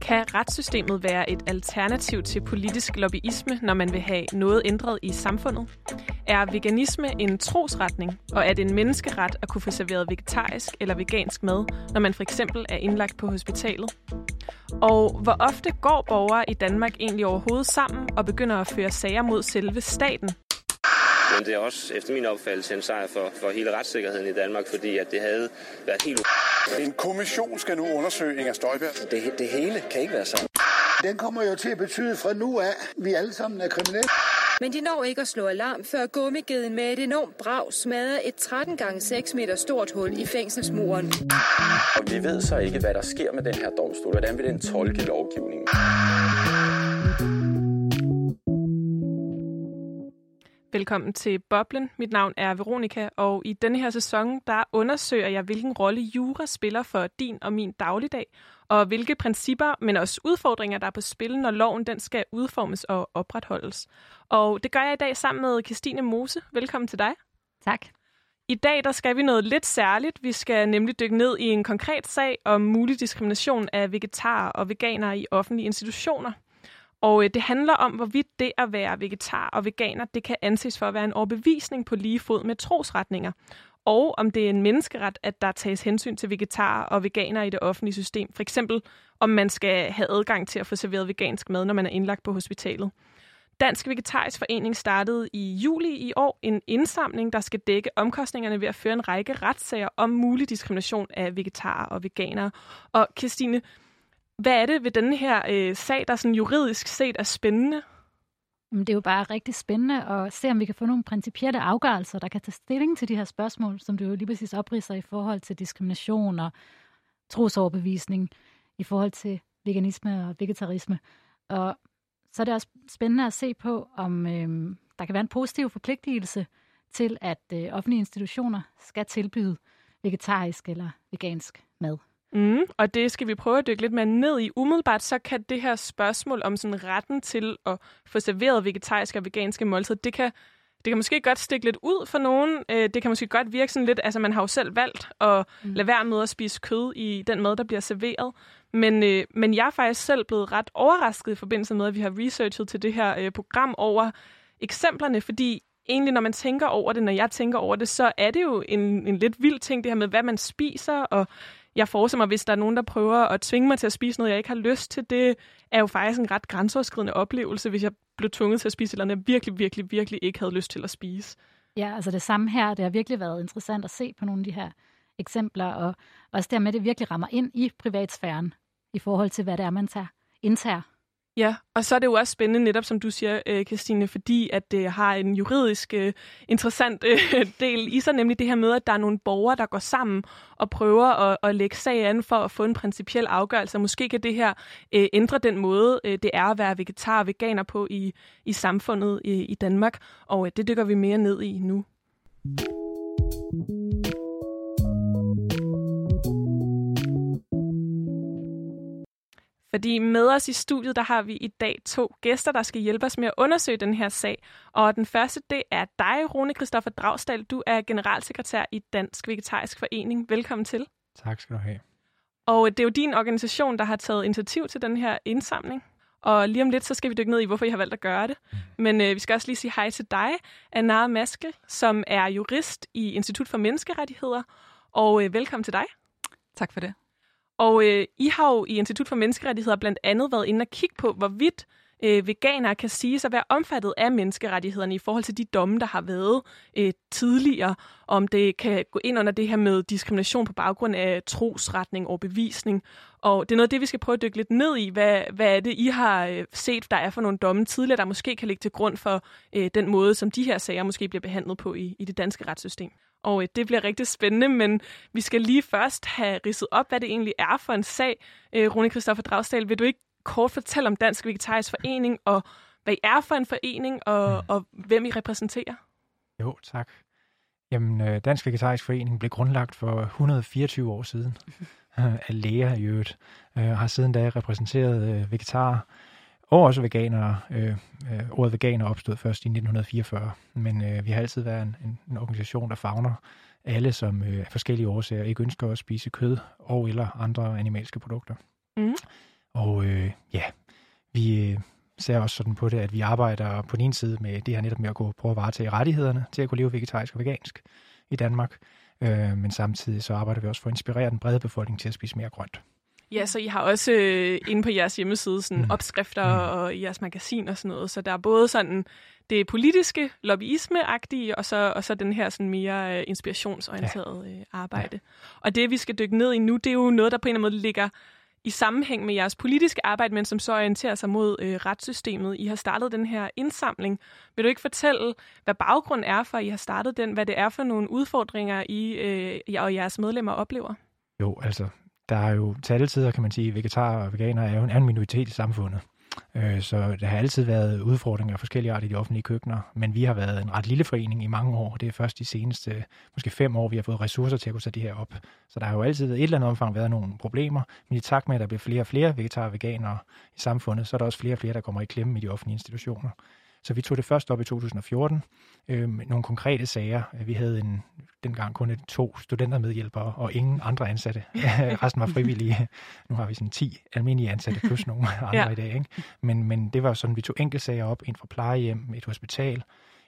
Kan retssystemet være et alternativ til politisk lobbyisme, når man vil have noget ændret i samfundet? Er veganisme en trosretning, og er det en menneskeret at kunne få serveret vegetarisk eller vegansk mad, når man for eksempel er indlagt på hospitalet? Og hvor ofte går borgere i Danmark egentlig overhovedet sammen og begynder at føre sager mod selve staten? Men det er også efter min opfattelse en sejr for, for hele retssikkerheden i Danmark, fordi at det havde været helt en kommission skal nu undersøge Inger Støjberg. Det, det hele kan ikke være sådan. Den kommer jo til at betyde fra nu af, at vi alle sammen er kriminelle. Men de når ikke at slå alarm, før gummigeden med et enormt brag smadrer et 13 gange 6 meter stort hul i fængselsmuren. Og vi ved så ikke, hvad der sker med den her domstol. Hvordan vil den tolke lovgivningen? Velkommen til Boblen. Mit navn er Veronika, og i denne her sæson, der undersøger jeg, hvilken rolle jura spiller for din og min dagligdag, og hvilke principper, men også udfordringer, der er på spil, når loven den skal udformes og opretholdes. Og det gør jeg i dag sammen med Christine Mose. Velkommen til dig. Tak. I dag der skal vi noget lidt særligt. Vi skal nemlig dykke ned i en konkret sag om mulig diskrimination af vegetarer og veganere i offentlige institutioner. Og øh, det handler om, hvorvidt det at være vegetar og veganer, det kan anses for at være en overbevisning på lige fod med trosretninger. Og om det er en menneskeret, at der tages hensyn til vegetarer og veganere i det offentlige system. For eksempel, om man skal have adgang til at få serveret vegansk mad, når man er indlagt på hospitalet. Dansk Vegetarisk Forening startede i juli i år en indsamling, der skal dække omkostningerne ved at føre en række retssager om mulig diskrimination af vegetarer og veganere. Og Christine, hvad er det ved denne her øh, sag, der sådan juridisk set er spændende? Men det er jo bare rigtig spændende at se, om vi kan få nogle principielle afgørelser, der kan tage stilling til de her spørgsmål, som du jo lige præcis opridser i forhold til diskrimination og trosoverbevisning, i forhold til veganisme og vegetarisme. Og så er det også spændende at se på, om øh, der kan være en positiv forpligtelse til, at øh, offentlige institutioner skal tilbyde vegetarisk eller vegansk mad. Mm, og det skal vi prøve at dykke lidt mere ned i. Umiddelbart så kan det her spørgsmål om sådan retten til at få serveret vegetariske og veganske måltider, det kan, det kan måske godt stikke lidt ud for nogen. Øh, det kan måske godt virke sådan lidt, altså man har jo selv valgt at mm. lade være med at spise kød i den mad, der bliver serveret. Men, øh, men jeg er faktisk selv blevet ret overrasket i forbindelse med, at vi har researchet til det her øh, program over eksemplerne, fordi egentlig, når man tænker over det, når jeg tænker over det, så er det jo en, en lidt vild ting, det her med, hvad man spiser, og jeg forestiller mig, hvis der er nogen, der prøver at tvinge mig til at spise noget, jeg ikke har lyst til, det er jo faktisk en ret grænseoverskridende oplevelse, hvis jeg blev tvunget til at spise eller andet, jeg virkelig, virkelig, virkelig ikke havde lyst til at spise. Ja, altså det samme her. Det har virkelig været interessant at se på nogle af de her eksempler, og også dermed, det virkelig rammer ind i privatsfæren i forhold til, hvad det er, man tager, indtager Ja, og så er det jo også spændende netop, som du siger, øh, Christine, fordi at det har en juridisk øh, interessant øh, del i sig, nemlig det her med, at der er nogle borgere, der går sammen og prøver at, at lægge sag an for at få en principiel afgørelse. Måske kan det her øh, ændre den måde, øh, det er at være vegetar og veganer på i, i samfundet i, i Danmark, og øh, det dykker vi mere ned i nu. Fordi med os i studiet, der har vi i dag to gæster, der skal hjælpe os med at undersøge den her sag. Og den første, det er dig, Rune Christoffer Dragsdal. Du er generalsekretær i Dansk Vegetarisk Forening. Velkommen til. Tak skal du have. Og det er jo din organisation, der har taget initiativ til den her indsamling. Og lige om lidt, så skal vi dykke ned i, hvorfor I har valgt at gøre det. Mm. Men øh, vi skal også lige sige hej til dig, Anna Maske, som er jurist i Institut for Menneskerettigheder. Og øh, velkommen til dig. Tak for det. Og øh, I har jo i Institut for Menneskerettigheder blandt andet været inde og kigge på, hvorvidt øh, veganere kan sige sig være omfattet af menneskerettighederne i forhold til de domme, der har været øh, tidligere, om det kan gå ind under det her med diskrimination på baggrund af trosretning og bevisning. Og det er noget af det, vi skal prøve at dykke lidt ned i. Hvad, hvad er det, I har øh, set, der er for nogle domme tidligere, der måske kan ligge til grund for øh, den måde, som de her sager måske bliver behandlet på i, i det danske retssystem? Og øh, det bliver rigtig spændende, men vi skal lige først have ridset op, hvad det egentlig er for en sag. Øh, Rune Kristoffer Dragsdal, vil du ikke kort fortælle om Dansk Vegetarisk Forening, og hvad I er for en forening, og, mm. og hvem I repræsenterer? Jo, tak. Jamen, øh, Dansk Vegetarisk Forening blev grundlagt for 124 år siden af læger i øvrigt, og har siden da repræsenteret vegetarer, og også veganere. Øh, øh, ordet veganer opstod først i 1944, men øh, vi har altid været en, en, en organisation, der fagner alle, som øh, af forskellige årsager ikke ønsker at spise kød og eller andre animalske produkter. Mm. Og øh, ja, vi øh, ser også sådan på det, at vi arbejder på den ene side med det her netop med at gå prøve at varetage rettighederne til at kunne leve vegetarisk og vegansk i Danmark. Øh, men samtidig så arbejder vi også for at inspirere den brede befolkning til at spise mere grønt. Ja, så I har også øh, inde på jeres hjemmeside sådan mm. opskrifter mm. og i jeres magasin og sådan noget. Så der er både sådan det politiske, lobbyisme-agtige, og så, og så den her sådan mere øh, inspirationsorienterede øh, arbejde. Ja. Og det, vi skal dykke ned i nu, det er jo noget, der på en eller anden måde ligger i sammenhæng med jeres politiske arbejde, men som så orienterer sig mod øh, retssystemet. I har startet den her indsamling. Vil du ikke fortælle, hvad baggrund er for, at I har startet den? Hvad det er for nogle udfordringer, I øh, og jeres medlemmer oplever? Jo, altså, der er jo til alle tider, kan man sige, vegetarer og veganer er jo en anden minoritet i samfundet. Øh, så der har altid været udfordringer af forskellige arter i de offentlige køkkener, men vi har været en ret lille forening i mange år. Det er først de seneste, måske fem år, vi har fået ressourcer til at kunne sætte det her op. Så der har jo altid i et eller andet omfang været nogle problemer, men i takt med, at der bliver flere og flere vegetarer og veganere i samfundet, så er der også flere og flere, der kommer i klemme i de offentlige institutioner. Så vi tog det først op i 2014 øh, nogle konkrete sager. Vi havde en, dengang kun et, to studentermedhjælpere og ingen andre ansatte. Resten var frivillige. Nu har vi sådan 10 almindelige ansatte plus nogle andre ja. i dag. Ikke? Men, men det var sådan, vi tog enkeltsager op, en fra plejehjem, et hospital,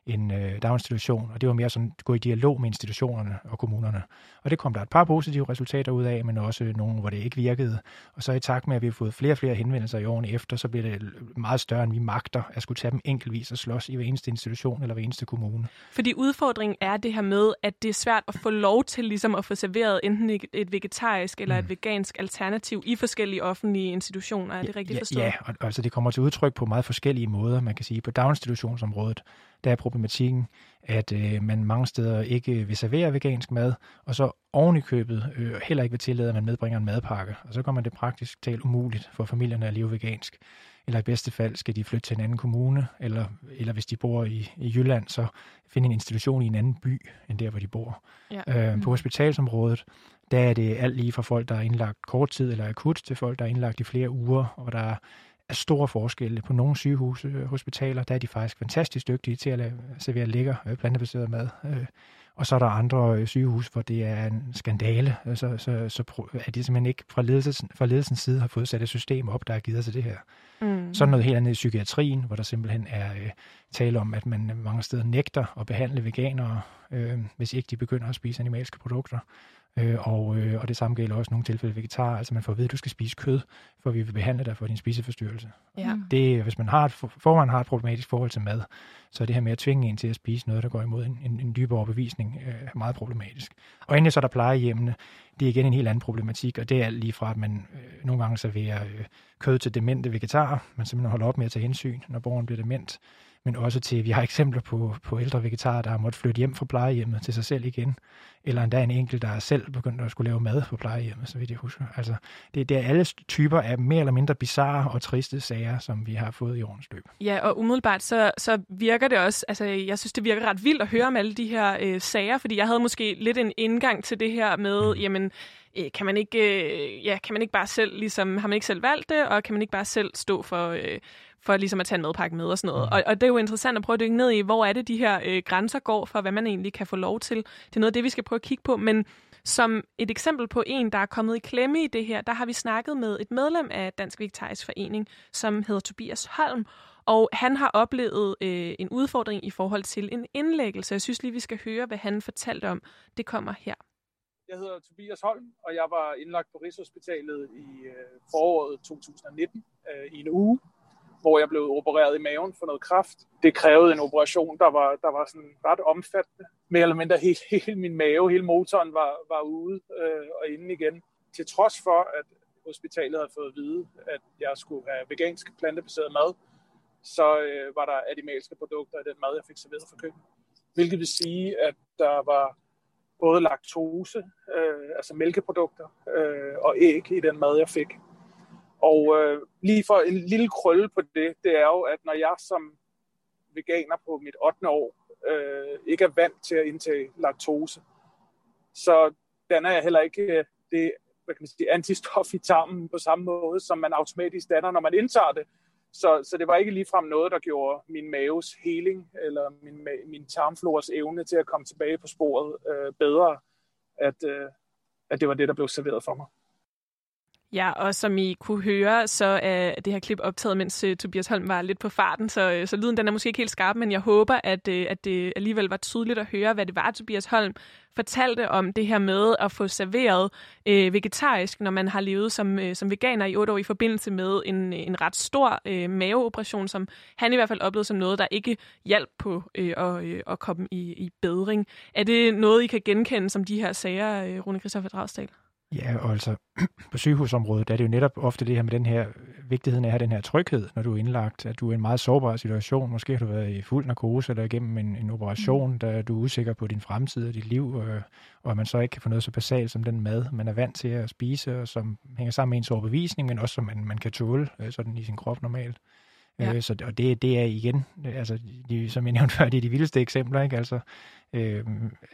en øh, daginstitution, og det var mere sådan at gå i dialog med institutionerne og kommunerne. Og det kom der et par positive resultater ud af, men også nogle, hvor det ikke virkede. Og så i takt med, at vi har fået flere og flere henvendelser i årene efter, så bliver det meget større, end vi magter at skulle tage dem enkeltvis og slås i hver eneste institution eller hver eneste kommune. Fordi udfordringen er det her med, at det er svært at få lov til ligesom at få serveret enten et vegetarisk eller mm. et vegansk alternativ i forskellige offentlige institutioner. Er det rigtigt forstået? Ja, og, altså det kommer til udtryk på meget forskellige måder. Man kan sige, på daginstitutionsområdet, der er problematikken, at øh, man mange steder ikke vil servere vegansk mad, og så oven i købet øh, heller ikke vil tillade, at man medbringer en madpakke. Og så kommer det praktisk talt umuligt for familierne at leve vegansk. Eller i bedste fald skal de flytte til en anden kommune, eller, eller hvis de bor i, i Jylland, så finde en institution i en anden by, end der, hvor de bor. Ja. Øh, på hospitalsområdet, der er det alt lige fra folk, der er indlagt kort tid eller akut, til folk, der er indlagt i flere uger, og der er store forskelle. På nogle sygehuse øh, hospitaler, der er de faktisk fantastisk dygtige til at lave, servere lækker øh, plantebaseret mad. Øh, og så er der andre sygehus, hvor det er en skandale. Så, så, så er de simpelthen ikke fra, ledelsen, fra ledelsens side har fået sat et system op, der har givet sig det her. Mm. Så er noget helt andet i psykiatrien, hvor der simpelthen er øh, tale om, at man mange steder nægter at behandle veganere, øh, hvis ikke de begynder at spise animalske produkter. Øh, og, øh, og det samme gælder også nogle tilfælde vegetar. Altså man får at vide, at du skal spise kød, for vi vil behandle dig for din spiseforstyrrelse. Ja. Det, hvis man har et, forvejen har et problematisk forhold til mad, så er det her med at tvinge en til at spise noget, der går imod en, en, en dybere overbevisning, øh, meget problematisk. Og endelig så er der plejehjemmene. Det er igen en helt anden problematik, og det er lige fra, at man øh, nogle gange serverer øh, kød til demente vegetarer. Man simpelthen holder op med at tage hensyn, når borgeren bliver dement men også til, vi har eksempler på, på ældre vegetarer, der har måttet flytte hjem fra plejehjemmet til sig selv igen, eller endda en enkelt, der er selv begyndt at skulle lave mad på plejehjemmet, så vidt jeg husker. Altså, det, det er alle typer af mere eller mindre bizarre og triste sager, som vi har fået i årens løb. Ja, og umiddelbart så, så virker det også, altså jeg synes, det virker ret vildt at høre om alle de her øh, sager, fordi jeg havde måske lidt en indgang til det her med, mm. jamen, øh, kan man ikke, øh, ja, kan man ikke bare selv, ligesom, har man ikke selv valgt det, og kan man ikke bare selv stå for, øh, for ligesom at tage en madpakke med og sådan noget. Mm. Og, og det er jo interessant at prøve at dykke ned i, hvor er det, de her øh, grænser går for, hvad man egentlig kan få lov til. Det er noget af det, vi skal prøve at kigge på, men som et eksempel på en, der er kommet i klemme i det her, der har vi snakket med et medlem af Dansk Vegetarisk Forening, som hedder Tobias Holm, og han har oplevet øh, en udfordring i forhold til en indlæggelse. Jeg synes lige, vi skal høre, hvad han fortalte om. Det kommer her. Jeg hedder Tobias Holm, og jeg var indlagt på Rigshospitalet i øh, foråret 2019 øh, i en uge hvor jeg blev opereret i maven for noget kraft. Det krævede en operation, der var, der var sådan ret omfattende. Mere eller mindre hele, hele min mave, hele motoren var, var ude øh, og inde igen. Til trods for, at hospitalet havde fået at vide, at jeg skulle have vegansk plantebaseret mad, så øh, var der animalske produkter i den mad, jeg fik serveret fra køkkenet. Hvilket vil sige, at der var både laktose, øh, altså mælkeprodukter, øh, og æg i den mad, jeg fik. Og øh, lige for en lille krølle på det, det er jo, at når jeg som veganer på mit 8. år øh, ikke er vant til at indtage laktose, så danner jeg heller ikke øh, det hvad kan man sige, antistof i tarmen på samme måde, som man automatisk danner, når man indtager det. Så, så det var ikke ligefrem noget, der gjorde min maves heling, eller min, min tarmfloras evne til at komme tilbage på sporet øh, bedre, at, øh, at det var det, der blev serveret for mig. Ja, og som I kunne høre, så er det her klip optaget, mens uh, Tobias Holm var lidt på farten, så, uh, så lyden den er måske ikke helt skarp, men jeg håber, at, uh, at det alligevel var tydeligt at høre, hvad det var, Tobias Holm fortalte om det her med at få serveret øh, vegetarisk, når man har levet som, øh, som veganer i otte år i forbindelse med en, en ret stor øh, maveoperation, som han i hvert fald oplevede som noget, der ikke hjalp på øh, at, øh, at komme i, i bedring. Er det noget, I kan genkende som de her sager, øh, Rune Christoffer Dragsdal? Ja, og altså på sygehusområdet der er det jo netop ofte det her med den her vigtigheden af at have den her tryghed, når du er indlagt, at du er i en meget sårbar situation. Måske har du været i fuld narkose eller igennem en, en operation, mm. der du er usikker på din fremtid og dit liv, og, og at man så ikke kan få noget så basalt som den mad, man er vant til at spise, og som hænger sammen med ens overbevisning, men også som man, man kan tåle øh, sådan i sin krop normalt. Ja. Øh, så, og det, det er igen, altså, de, som jeg nævnte før, det er de vildeste eksempler, ikke? Altså, øh,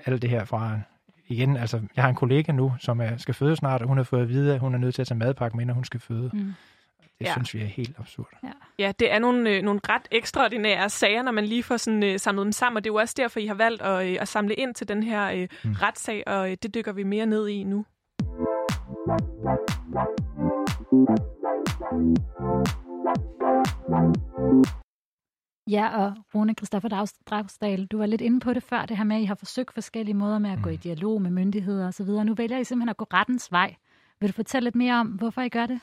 alt det her fra igen, altså, jeg har en kollega nu, som er, skal føde snart, og hun har fået at vide, at hun er nødt til at tage madpakke med, når hun skal føde. Mm. Det ja. synes vi er helt absurd. Ja, ja det er nogle, øh, nogle ret ekstraordinære sager, når man lige får sådan, øh, samlet dem sammen, og det er jo også derfor, I har valgt at, øh, at samle ind til den her øh, mm. retssag, og øh, det dykker vi mere ned i nu. Ja, og Rune Christoffer Dragsdal, du var lidt inde på det før, det her med, at I har forsøgt forskellige måder med at mm. gå i mm. dialog med myndigheder osv. Nu vælger I simpelthen at gå rettens vej. Vil du fortælle lidt mere om, hvorfor I gør det?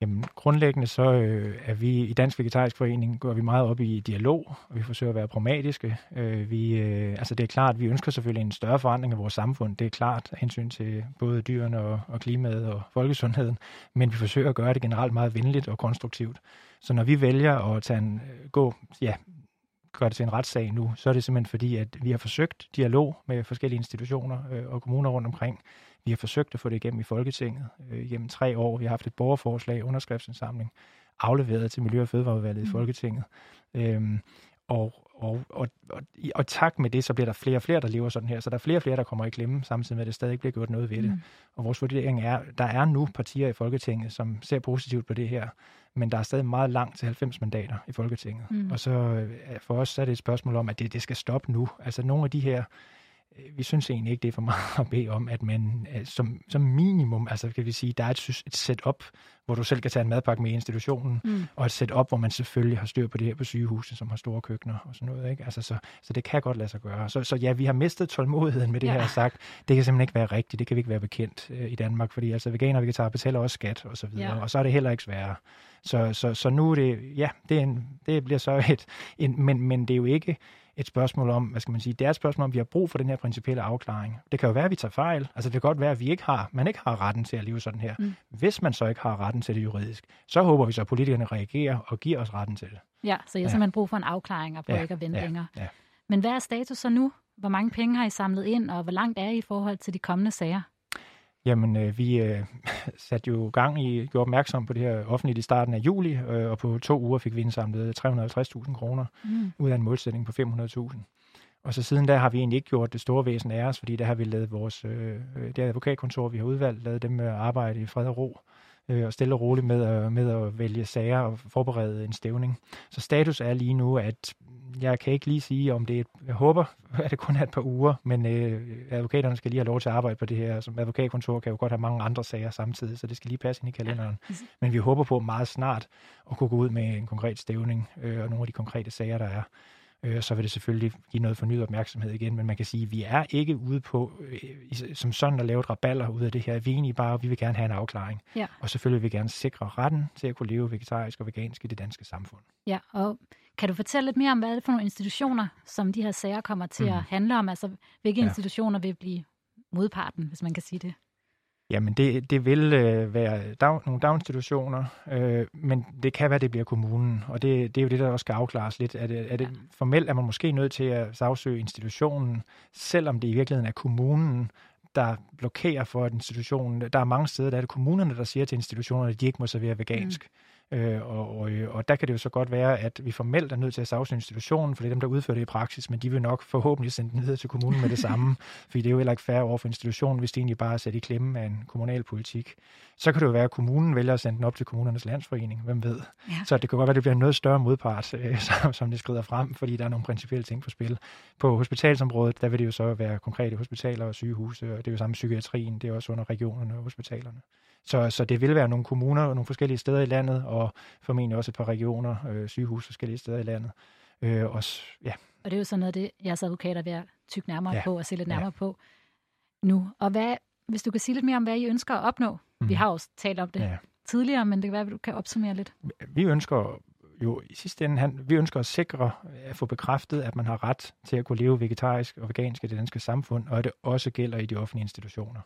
Jamen, grundlæggende så øh, er vi i Dansk Vegetarisk Forening, går vi meget op i dialog, og vi forsøger at være pragmatiske. Øh, vi, øh, altså det er klart, vi ønsker selvfølgelig en større forandring af vores samfund. Det er klart af hensyn til både dyrene og, og klimaet og folkesundheden, men vi forsøger at gøre det generelt meget venligt og konstruktivt. Så når vi vælger at tage en, øh, gå, ja, gøre det til en retssag nu, så er det simpelthen fordi, at vi har forsøgt dialog med forskellige institutioner øh, og kommuner rundt omkring. Vi har forsøgt at få det igennem i Folketinget øh, igennem tre år. Vi har haft et borgerforslag, underskriftsindsamling, afleveret til Miljø- og Fødevareudvalget mm. i Folketinget. Øhm, og, og, og, og, og tak med det, så bliver der flere og flere, der lever sådan her. Så der er flere og flere, der kommer i klemme, samtidig med, at det stadig ikke bliver gjort noget ved det. Mm. Og vores vurdering er, der er nu partier i Folketinget, som ser positivt på det her, men der er stadig meget langt til 90 mandater i Folketinget. Mm. Og så øh, for os så er det et spørgsmål om, at det, det skal stoppe nu. Altså nogle af de her vi synes egentlig ikke, det er for meget at bede om, at man øh, som, som minimum, altså kan vi sige, der er et, et setup, hvor du selv kan tage en madpakke med i institutionen, mm. og et setup, hvor man selvfølgelig har styr på det her på sygehuset, som har store køkkener og sådan noget. Ikke? Altså, så, så det kan godt lade sig gøre. Så, så ja, vi har mistet tålmodigheden med det ja. her sagt. Det kan simpelthen ikke være rigtigt. Det kan vi ikke være bekendt øh, i Danmark, fordi altså veganer og vegetarer betaler også skat og så videre, ja. og så er det heller ikke sværere. Så, så, så nu er det, ja, det, er en, det bliver så et, en, men, men det er jo ikke, et spørgsmål om, hvad skal man sige, det er et spørgsmål om, vi har brug for den her principielle afklaring. Det kan jo være, at vi tager fejl. Altså det kan godt være, at vi ikke har, man ikke har retten til at leve sådan her. Mm. Hvis man så ikke har retten til det juridisk, så håber vi så, at politikerne reagerer og giver os retten til det. Ja, så jeg har ja. simpelthen brug for en afklaring og på ja. ikke at vente ja. længere. Ja. Men hvad er status så nu? Hvor mange penge har I samlet ind, og hvor langt er I i forhold til de kommende sager? Jamen, øh, vi øh, satte jo gang i, gjorde opmærksom på det her offentligt i starten af juli, øh, og på to uger fik vi indsamlet 350.000 kroner mm. ud af en målsætning på 500.000. Og så siden da har vi egentlig ikke gjort det store væsen af os, fordi der har vi lavet vores, øh, det advokatkontor, vi har udvalgt, lavet dem med arbejde i fred og ro øh, og stille og roligt med at, med at vælge sager og forberede en stævning. Så status er lige nu, at jeg kan ikke lige sige, om det er et, jeg håber, at det kun er et par uger, men øh, advokaterne skal lige have lov til at arbejde på det her. Som advokatkontor kan jo godt have mange andre sager samtidig, så det skal lige passe ind i kalenderen. Men vi håber på meget snart at kunne gå ud med en konkret stævning øh, og nogle af de konkrete sager, der er. Øh, så vil det selvfølgelig give noget fornyet opmærksomhed igen, men man kan sige, at vi er ikke ude på øh, som sådan at lave et raballer ud af det her. Vi er egentlig bare, vi vil gerne have en afklaring. Ja. Og selvfølgelig vil vi gerne sikre retten til at kunne leve vegetarisk og vegansk i det danske samfund. Ja, og kan du fortælle lidt mere om, hvad er det for nogle institutioner, som de her sager kommer til mm. at handle om? Altså, hvilke ja. institutioner vil blive modparten, hvis man kan sige det? Jamen, det, det vil øh, være dag, nogle daginstitutioner, øh, men det kan være, det bliver kommunen, og det, det er jo det, der også skal afklares lidt. Er det, er det, formelt er man måske nødt til at sagsøge institutionen, selvom det i virkeligheden er kommunen, der blokerer for at institutionen. Der er mange steder, der er det kommunerne, der siger til institutionerne, at de ikke må servere vegansk. Mm. Øh, og, og, og der kan det jo så godt være, at vi formelt er nødt til at sagsøge institutionen, for det er dem, der udfører det i praksis, men de vil nok forhåbentlig sende den videre til kommunen med det samme, fordi det er jo heller ikke fair over for institutionen, hvis de egentlig bare er sat i klemme af en kommunal politik. Så kan det jo være, at kommunen vælger at sende den op til kommunernes landsforening, hvem ved. Ja. Så det kan godt være, at det bliver en noget større modpart, øh, som, som det skrider frem, fordi der er nogle principielle ting på spil. På hospitalsområdet, der vil det jo så være konkrete hospitaler og sygehuse, og det er jo samme psykiatrien, det er også under regionerne og hospitalerne. Så, så det vil være nogle kommuner og nogle forskellige steder i landet, og formentlig også et par regioner, øh, sygehus forskellige steder i landet. Øh, og, ja. og det er jo sådan noget, det jeres advokater vil tykke nærmere ja. på og se lidt nærmere ja. på nu. Og hvad, hvis du kan sige lidt mere om, hvad I ønsker at opnå? Mm. Vi har også talt om det ja. tidligere, men det kan være, at du kan opsummere lidt. Vi ønsker jo i sidste ende, han, vi ønsker at sikre at få bekræftet, at man har ret til at kunne leve vegetarisk og vegansk i det danske samfund, og at det også gælder i de offentlige institutioner.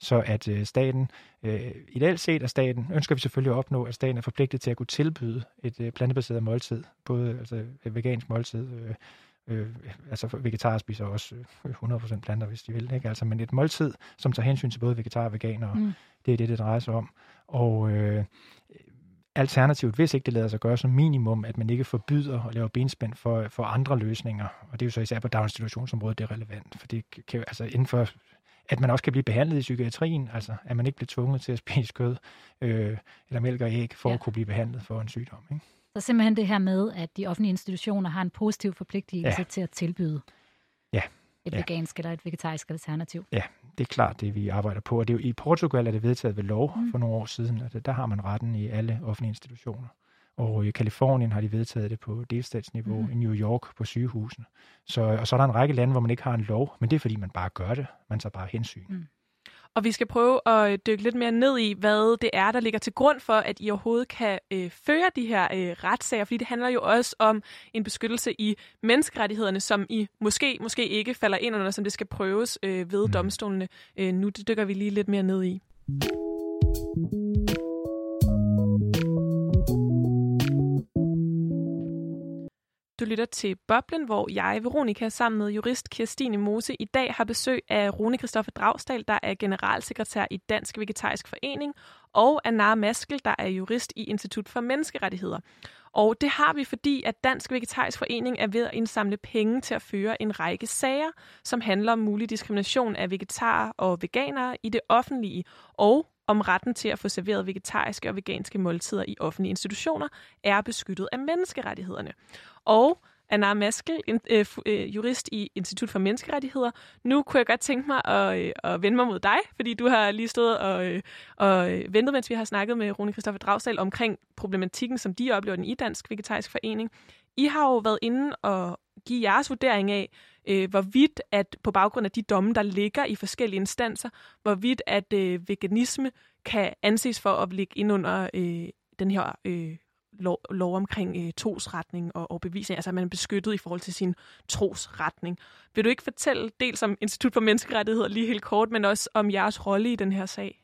Så at øh, staten, øh, ideelt set af staten, ønsker vi selvfølgelig at opnå, at staten er forpligtet til at kunne tilbyde et øh, plantebaseret måltid, både altså et vegansk måltid, øh, øh, altså vegetarer spiser også 100% øh, planter, hvis de vil, ikke? Altså, men et måltid, som tager hensyn til både vegetarer og veganere, mm. det er det, det drejer sig om. Og øh, alternativt, hvis ikke det lader sig gøre som minimum, at man ikke forbyder at lave benspænd for, for andre løsninger. Og det er jo så især på daginstitutionsområdet, det er relevant. For det kan, altså inden for at man også kan blive behandlet i psykiatrien, altså at man ikke bliver tvunget til at spise kød øh, eller mælk og æg for ja. at kunne blive behandlet for en sygdom. Ikke? Så simpelthen det her med, at de offentlige institutioner har en positiv forpligtelse ja. til at tilbyde ja. et ja. vegansk eller et vegetarisk alternativ. Ja, det er klart det, vi arbejder på. Og det er jo, i Portugal er det vedtaget ved lov mm. for nogle år siden, at der har man retten i alle offentlige institutioner. Og i Kalifornien har de vedtaget det på delstatsniveau, mm. i New York på sygehusene. Så, og så er der en række lande, hvor man ikke har en lov, men det er fordi, man bare gør det. Man tager bare hensyn. Mm. Og vi skal prøve at dykke lidt mere ned i, hvad det er, der ligger til grund for, at I overhovedet kan øh, føre de her øh, retssager. Fordi det handler jo også om en beskyttelse i menneskerettighederne, som I måske, måske ikke falder ind under, som det skal prøves øh, ved mm. domstolene. Øh, nu det dykker vi lige lidt mere ned i. Du lytter til Boblen, hvor jeg, Veronika, sammen med jurist Kirstine Mose, i dag har besøg af Rune Kristoffer Dragsdal, der er generalsekretær i Dansk Vegetarisk Forening, og af Maskel, der er jurist i Institut for Menneskerettigheder. Og det har vi, fordi at Dansk Vegetarisk Forening er ved at indsamle penge til at føre en række sager, som handler om mulig diskrimination af vegetarer og veganere i det offentlige, og om retten til at få serveret vegetariske og veganske måltider i offentlige institutioner er beskyttet af menneskerettighederne. Og Anna Maskel, en, øh, øh, jurist i Institut for Menneskerettigheder. Nu kunne jeg godt tænke mig at, øh, at vende mig mod dig, fordi du har lige stået og, øh, og øh, ventet, mens vi har snakket med Rune Kristoffer Dragsdal omkring problematikken, som de oplever den i Dansk Vegetarisk Forening. I har jo været inde og give jeres vurdering af, øh, hvorvidt at på baggrund af de domme, der ligger i forskellige instanser, hvorvidt at øh, veganisme kan anses for at ligge ind under øh, den her øh, lov, lov omkring øh, trosretning og, og bevisning, altså at man er beskyttet i forhold til sin trosretning. Vil du ikke fortælle dels om Institut for Menneskerettigheder lige helt kort, men også om jeres rolle i den her sag?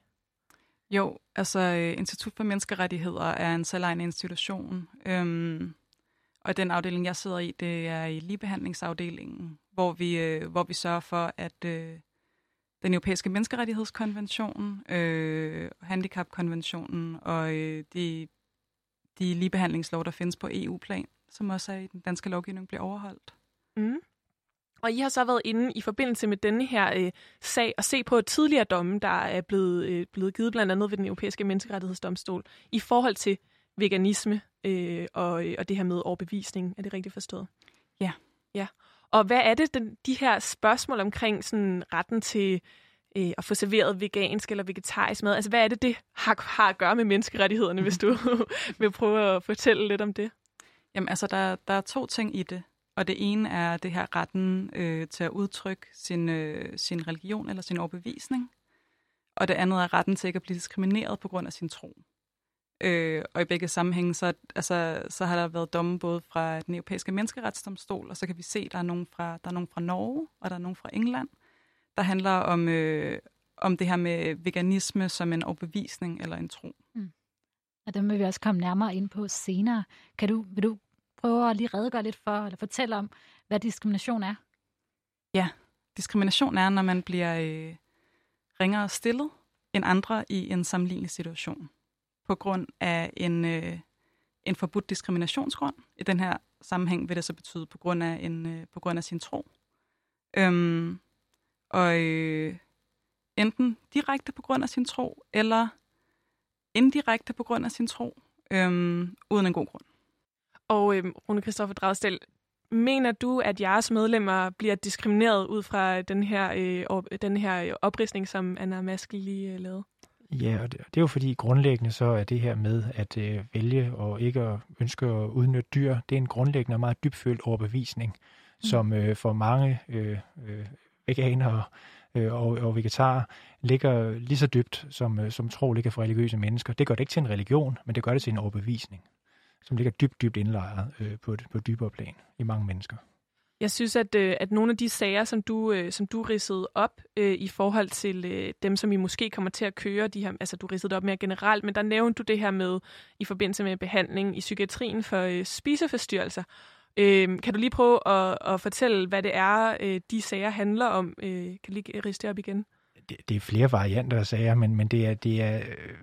Jo, altså øh, Institut for Menneskerettigheder er en selvejende institution, øhm, og den afdeling, jeg sidder i, det er i ligebehandlingsafdelingen, hvor vi, øh, hvor vi sørger for, at øh, den europæiske menneskerettighedskonvention, øh, handicapkonventionen og øh, de de ligebehandlingslov, der findes på EU-plan, som også er i den danske lovgivning, bliver overholdt. Mm. Og I har så været inde i forbindelse med denne her øh, sag og se på tidligere domme, der er blevet, øh, blevet givet blandt andet ved den europæiske menneskerettighedsdomstol i forhold til veganisme øh, og, øh, og det her med overbevisning. Er det rigtigt forstået? Ja. Ja. Og hvad er det, den, de her spørgsmål omkring sådan retten til øh, at få serveret vegansk eller vegetarisk mad. Altså, hvad er det, det har, har at gøre med menneskerettighederne, hvis du vil prøve at fortælle lidt om det? Jamen, altså, der, der er to ting i det. Og det ene er det her retten øh, til at udtrykke sin, øh, sin religion eller sin overbevisning. Og det andet er retten til ikke at blive diskrimineret på grund af sin tro. Øh, og i begge sammenhænge, så, altså, så har der været domme både fra den europæiske menneskeretsdomstol, og så kan vi se, at der er nogen fra, der er nogen fra Norge, og der er nogen fra England, der handler om, øh, om det her med veganisme som en overbevisning eller en tro. Mm. Og dem vil vi også komme nærmere ind på senere. Kan du, vil du prøve at lige redegøre lidt for, eller fortælle om, hvad diskrimination er? Ja, diskrimination er, når man bliver øh, ringere stillet end andre i en sammenlignelig situation. På grund af en, øh, en forbudt diskriminationsgrund. I den her sammenhæng vil det så betyde på grund af, en, øh, på grund af sin tro. Øhm, og øh, enten direkte på grund af sin tro, eller indirekte på grund af sin tro, øh, uden en god grund. Og øh, Rune Kristoffer Dragstel, mener du, at jeres medlemmer bliver diskrimineret ud fra den her, øh, den her oprisning, som Anna Maske lige øh, lavede? Ja, og det, det er jo fordi grundlæggende så er det her med at øh, vælge og ikke at ønske at udnytte dyr, det er en grundlæggende og meget dybfølt overbevisning, mm. som øh, for mange øh, øh, veganere øh, og, og vegetarer ligger lige så dybt, som, øh, som tro ligger for religiøse mennesker. Det gør det ikke til en religion, men det gør det til en overbevisning, som ligger dybt, dybt indlejret øh, på, et, på et dybere plan i mange mennesker. Jeg synes, at, øh, at nogle af de sager, som du, øh, som du ridsede op øh, i forhold til øh, dem, som I måske kommer til at køre, de her, altså du ridsede det op mere generelt, men der nævnte du det her med i forbindelse med behandling i psykiatrien for øh, spiseforstyrrelser. Øh, kan du lige prøve at, at fortælle, hvad det er, øh, de sager handler om? Øh, kan du lige riste op igen? Det, det er flere varianter af sager, men, men det er, det er øh,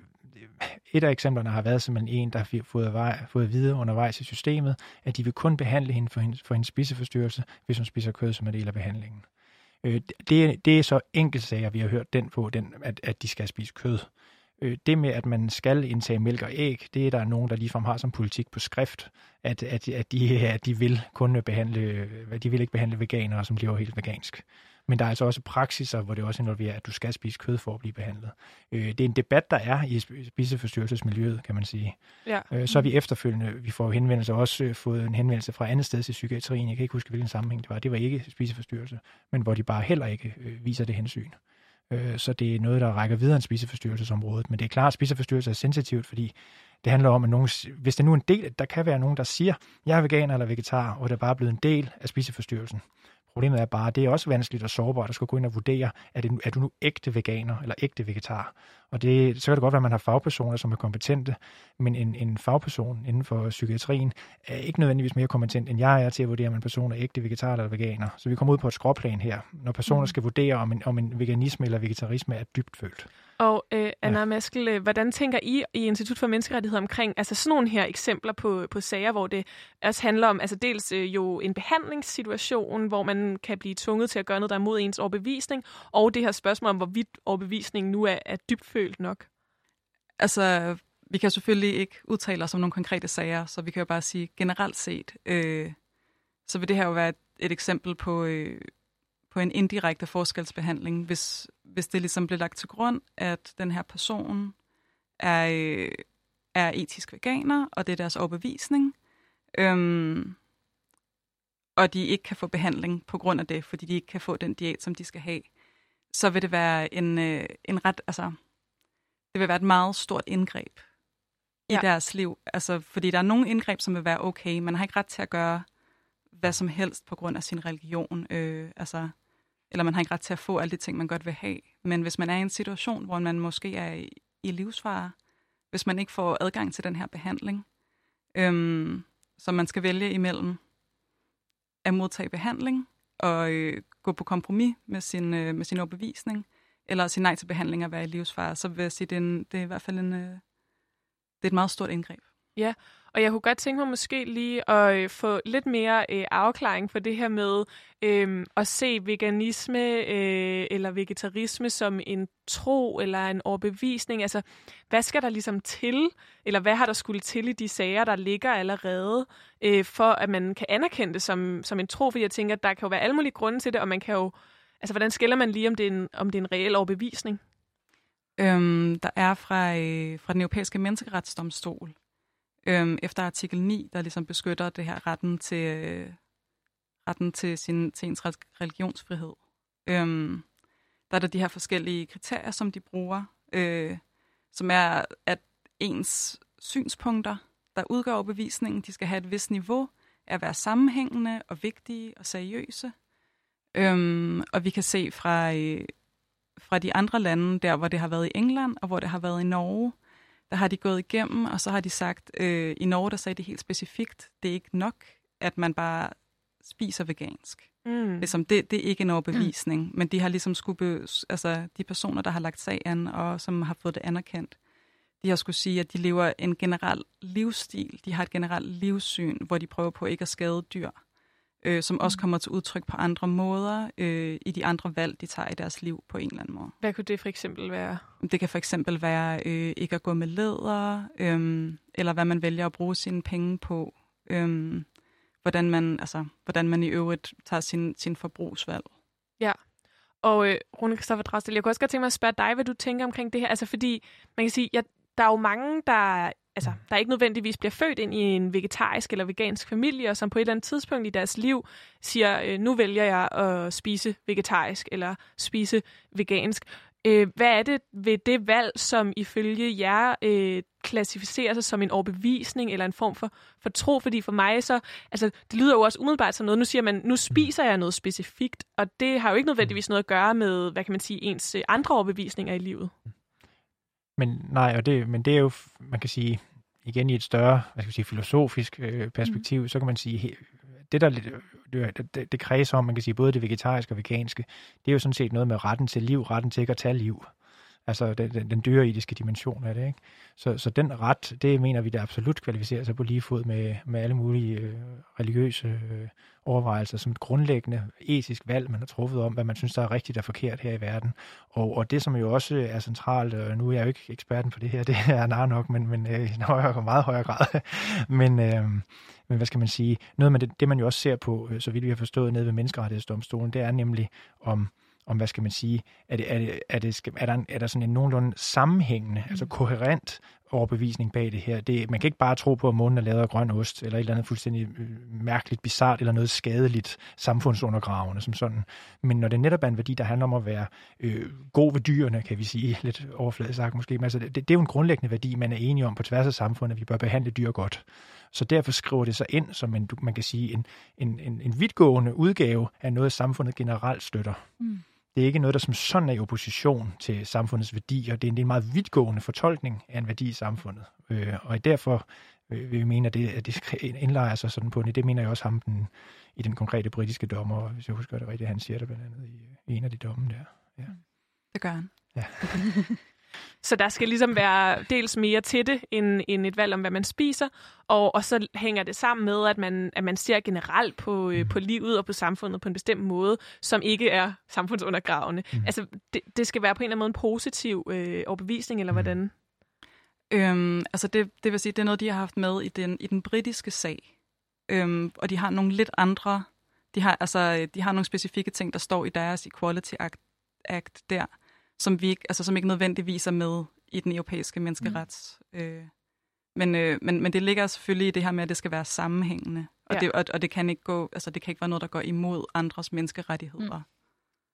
et af eksemplerne har været simpelthen en, der har fået, vej, fået videre undervejs i systemet, at de vil kun behandle hende for hendes, for hendes spiseforstyrrelse, hvis hun spiser kød som en del af behandlingen. Øh, det, det er så sager, vi har hørt den på, den, at, at de skal spise kød. Øh, det med, at man skal indtage mælk og æg, det er der nogen, der ligefrem har som politik på skrift, at, at, at, de, at de vil kun behandle, de vil ikke behandle veganere, som lever helt vegansk. Men der er altså også praksiser, hvor det også involverer, at du skal spise kød for at blive behandlet. Øh, det er en debat, der er i spiseforstyrrelsesmiljøet, kan man sige. Ja. Øh, så er vi efterfølgende, vi får henvendelser, også øh, fået en henvendelse fra andet sted til psykiatrien. Jeg kan ikke huske, hvilken sammenhæng det var. Det var ikke spiseforstyrrelse, men hvor de bare heller ikke øh, viser det hensyn. Øh, så det er noget, der rækker videre end spiseforstyrrelsesområdet. Men det er klart, at spiseforstyrrelse er sensitivt, fordi det handler om, at nogen, hvis det nu er en del, der kan være nogen, der siger, jeg er veganer eller vegetar, og det er bare blevet en del af spiseforstyrrelsen. Problemet er bare, at det er også vanskeligt og sårbart at skulle gå ind og vurdere, er, det, er du nu ægte veganer eller ægte vegetar? Og det, så kan det godt være, at man har fagpersoner, som er kompetente, men en, en fagperson inden for psykiatrien er ikke nødvendigvis mere kompetent, end jeg er til at vurdere, om en person er ægte vegetar eller veganer. Så vi kommer ud på et skråplan her, når personer mm. skal vurdere, om en, om en veganisme eller vegetarisme er dybt følt. Og øh, Anna ja. Maskel, øh, hvordan tænker I i Institut for Menneskerettigheder omkring altså sådan nogle her eksempler på, på sager, hvor det også handler om altså dels øh, jo en behandlingssituation, hvor man kan blive tvunget til at gøre noget, der er mod ens overbevisning, og det her spørgsmål om, hvorvidt overbevisningen nu er, er dybfølt nok? Altså, vi kan selvfølgelig ikke udtale os om nogle konkrete sager, så vi kan jo bare sige generelt set, øh, så vil det her jo være et, et eksempel på, øh, på en indirekte forskelsbehandling, hvis, hvis det ligesom bliver lagt til grund, at den her person er, øh, er etisk veganer, og det er deres overbevisning, øhm, og de ikke kan få behandling på grund af det, fordi de ikke kan få den diæt, som de skal have, så vil det være en, øh, en ret, altså, det vil være et meget stort indgreb i ja. deres liv. Altså, fordi der er nogle indgreb, som vil være okay. Man har ikke ret til at gøre hvad som helst på grund af sin religion. Øh, altså, eller man har ikke ret til at få alle de ting, man godt vil have. Men hvis man er i en situation, hvor man måske er i, i livsfare, hvis man ikke får adgang til den her behandling, øhm, som man skal vælge imellem at modtage behandling og øh, gå på kompromis med sin, øh, med sin overbevisning, eller at sige nej til behandling og være i livsfare, så vil jeg sige, det er, en, det er i hvert fald en, øh, det er et meget stort indgreb. Ja, og jeg kunne godt tænke mig måske lige at øh, få lidt mere øh, afklaring for det her med øh, at se veganisme øh, eller vegetarisme som en tro eller en overbevisning. Altså, hvad skal der ligesom til, eller hvad har der skulle til i de sager, der ligger allerede, øh, for at man kan anerkende det som, som en tro? For jeg tænker, at der kan jo være alle mulige grunde til det, og man kan jo, altså hvordan skiller man lige, om det er en, om det er en reel overbevisning? Øhm, der er fra, øh, fra den europæiske menneskeretsdomstol øhm, efter artikel 9, der ligesom beskytter det her retten til, øh, retten til, sin, til ens religionsfrihed. Øhm, der er der de her forskellige kriterier, som de bruger, øh, som er, at ens synspunkter, der udgør overbevisningen, de skal have et vist niveau af at være sammenhængende og vigtige og seriøse. Øhm, og vi kan se fra, øh, fra de andre lande, der hvor det har været i England og hvor det har været i Norge, der har de gået igennem, og så har de sagt, øh, i Norge der sagde de helt specifikt, det er ikke nok, at man bare spiser vegansk. Mm. Ligesom, det, det er ikke en overbevisning, mm. men de har ligesom skulle, be, altså de personer, der har lagt sag an, og som har fået det anerkendt, de har skulle sige, at de lever en generel livsstil, de har et generelt livssyn, hvor de prøver på ikke at skade dyr øh, som også mm. kommer til udtryk på andre måder øh, i de andre valg, de tager i deres liv på en eller anden måde. Hvad kunne det for eksempel være? Det kan for eksempel være øh, ikke at gå med læder, øh, eller hvad man vælger at bruge sine penge på. Øh, hvordan, man, altså, hvordan man i øvrigt tager sin, sin forbrugsvalg. Ja, Og øh, Rune Kristoffer Dragstel, jeg kunne også godt tænke mig at spørge dig, hvad du tænker omkring det her. Altså fordi, man kan sige, ja, der er jo mange, der, altså, der ikke nødvendigvis bliver født ind i en vegetarisk eller vegansk familie, og som på et eller andet tidspunkt i deres liv siger, øh, nu vælger jeg at spise vegetarisk eller spise vegansk. Øh, hvad er det ved det valg, som ifølge jer øh, klassificerer sig som en overbevisning eller en form for, for tro? Fordi for mig så, altså det lyder jo også umiddelbart som noget, nu siger man, nu spiser jeg noget specifikt, og det har jo ikke nødvendigvis noget at gøre med, hvad kan man sige, ens øh, andre overbevisninger i livet. Men nej, og det, men det er jo, man kan sige, igen i et større, hvad skal jeg sige, filosofisk øh, perspektiv, mm. så kan man sige, det der det, det, det kredser om, man kan sige, både det vegetariske og veganske, det er jo sådan set noget med retten til liv, retten til ikke at tage liv. Altså den, den, den dyreetiske dimension af det. Ikke? Så, så den ret, det mener vi, der absolut kvalificerer sig på lige fod med, med alle mulige øh, religiøse øh, overvejelser som et grundlæggende etisk valg, man har truffet om, hvad man synes, der er rigtigt og forkert her i verden. Og, og det, som jo også er centralt, og nu er jeg jo ikke eksperten på det her, det er nar nok, men, men øh, i en højere, meget højere grad. men, øh, men hvad skal man sige, noget af det, det man jo også ser på, øh, så vidt vi har forstået nede ved menneskerettighedsdomstolen, det er nemlig om om, hvad skal man sige, er, det, er, det, er, det, er, der, er der sådan en nogenlunde sammenhængende, altså mm. koherent overbevisning bag det her. Det, man kan ikke bare tro på, at månen er lavet af grøn ost, eller et eller andet fuldstændig øh, mærkeligt, bizart eller noget skadeligt samfundsundergravende som sådan. Men når det netop er en værdi, der handler om at være øh, god ved dyrene, kan vi sige, lidt overfladisk sagt måske, men altså, det, det er jo en grundlæggende værdi, man er enige om på tværs af samfundet, at vi bør behandle dyr godt. Så derfor skriver det sig ind som en, man kan sige, en, en, en, en vidtgående udgave af noget, samfundet generelt støtter. Mm. Det er ikke noget, der som sådan er i opposition til samfundets værdier. Det er en meget vidtgående fortolkning af en værdi i samfundet. Øh, og derfor øh, vil vi mene, at det, at det indlejer sig sådan på det. Det mener jeg også ham den, i den konkrete britiske dommer, hvis jeg husker det rigtigt, han siger det blandt andet i, i en af de domme der. Ja. Det gør han. Ja. Så der skal ligesom være dels mere til det, end, end et valg om, hvad man spiser, og, og så hænger det sammen med, at man, at man ser generelt på, øh, på livet og på samfundet på en bestemt måde, som ikke er samfundsundergravende. Mm. Altså, det, det skal være på en eller anden måde en positiv øh, overbevisning, eller mm. hvordan? Øhm, altså, det, det vil sige, det er noget, de har haft med i den, i den britiske sag. Øhm, og de har nogle lidt andre, de har, altså, de har nogle specifikke ting, der står i deres Equality Act, Act der, som, vi ikke, altså, som ikke nødvendigvis er med i den europæiske menneskerets. Mm. Øh, men, øh, men, men det ligger selvfølgelig i det her med, at det skal være sammenhængende. Og, ja. det, og, og det, kan ikke gå, altså, det kan ikke være noget, der går imod andres menneskerettigheder. Mm.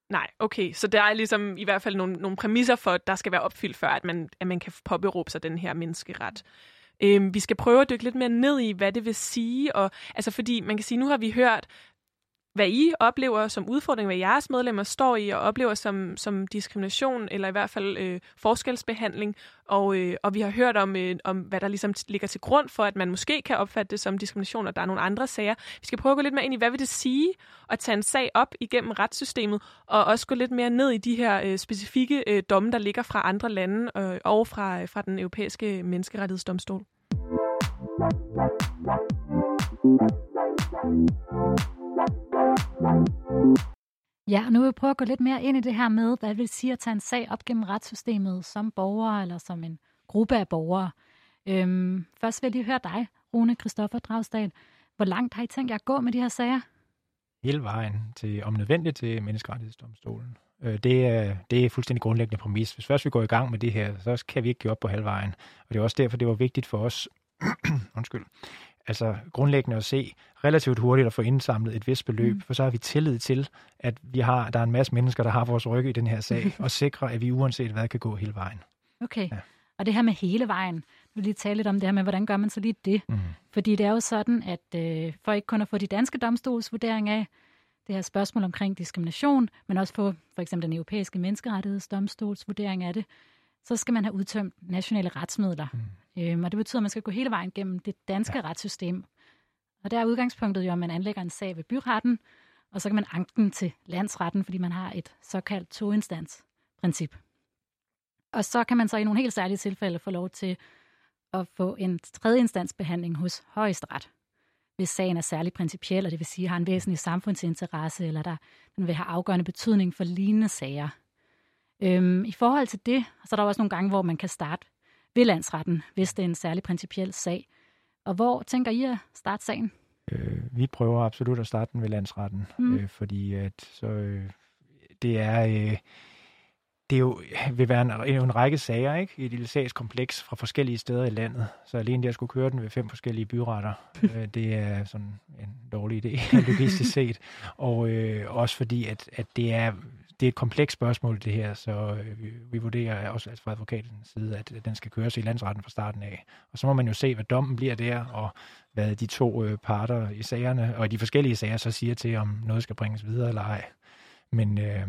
Nej, okay. Så der er ligesom i hvert fald nogle, nogle præmisser for, at der skal være opfyldt, før at man, at man kan påberåbe sig den her menneskeret. Øhm, vi skal prøve at dykke lidt mere ned i, hvad det vil sige. Og, altså fordi man kan sige, nu har vi hørt hvad I oplever som udfordring, hvad jeres medlemmer står i og oplever som, som diskrimination, eller i hvert fald øh, forskelsbehandling. Og, øh, og vi har hørt om, øh, om, hvad der ligesom ligger til grund for, at man måske kan opfatte det som diskrimination, og der er nogle andre sager. Vi skal prøve at gå lidt mere ind i, hvad vil det sige at tage en sag op igennem retssystemet, og også gå lidt mere ned i de her øh, specifikke øh, domme, der ligger fra andre lande øh, og fra, øh, fra den europæiske menneskerettighedsdomstol. Ja, og nu vil jeg prøve at gå lidt mere ind i det her med, hvad det vil sige at tage en sag op gennem retssystemet som borger eller som en gruppe af borgere. Øhm, først vil jeg lige høre dig, Rune Kristoffer Dragsdal. Hvor langt har I tænkt jer at gå med de her sager? Hele vejen til, om nødvendigt, til menneskerettighedsdomstolen. Øh, det, er, det er fuldstændig grundlæggende præmis. Hvis først vi går i gang med det her, så kan vi ikke give op på halvvejen. Og det er også derfor, det var vigtigt for os, undskyld, altså grundlæggende at se relativt hurtigt at få indsamlet et vist beløb, mm. for så har vi tillid til, at vi har, der er en masse mennesker, der har vores rygge i den her sag, og sikre, at vi uanset hvad kan gå hele vejen. Okay. Ja. Og det her med hele vejen, nu vil lige tale lidt om det her med, hvordan gør man så lige det? Mm. Fordi det er jo sådan, at øh, for ikke kun at få de danske domstolsvurdering af det her spørgsmål omkring diskrimination, men også få for eksempel den europæiske menneskerettighedsdomstolsvurdering af det, så skal man have udtømt nationale retsmidler. Mm. Øhm, og det betyder, at man skal gå hele vejen gennem det danske ja. retssystem. Og der er udgangspunktet jo, at man anlægger en sag ved byretten, og så kan man anke den til landsretten, fordi man har et såkaldt toinstansprincip. Og så kan man så i nogle helt særlige tilfælde få lov til at få en tredje instansbehandling hos højesteret, hvis sagen er særlig principiel, og det vil sige, har en væsentlig samfundsinteresse, eller der den vil have afgørende betydning for lignende sager. Øhm, I forhold til det, så er der også nogle gange, hvor man kan starte ved landsretten, hvis det er en særlig principiel sag. Og hvor tænker I at starte sagen? Øh, vi prøver absolut at starte den ved landsretten, mm. øh, fordi at så, øh, det, er... Øh, det jo, vil være en, en række sager ikke? i et lille sagskompleks fra forskellige steder i landet. Så alene det at skulle køre den ved fem forskellige byretter, øh, det er sådan en dårlig idé, logistisk set. Og øh, også fordi, at, at det er det er et komplekst spørgsmål, det her, så øh, vi, vi vurderer også altså fra advokatens side, at, at den skal køres i landsretten fra starten af. Og så må man jo se, hvad dommen bliver der, og hvad de to øh, parter i sagerne, og de forskellige sager så siger til, om noget skal bringes videre eller ej. Men øh,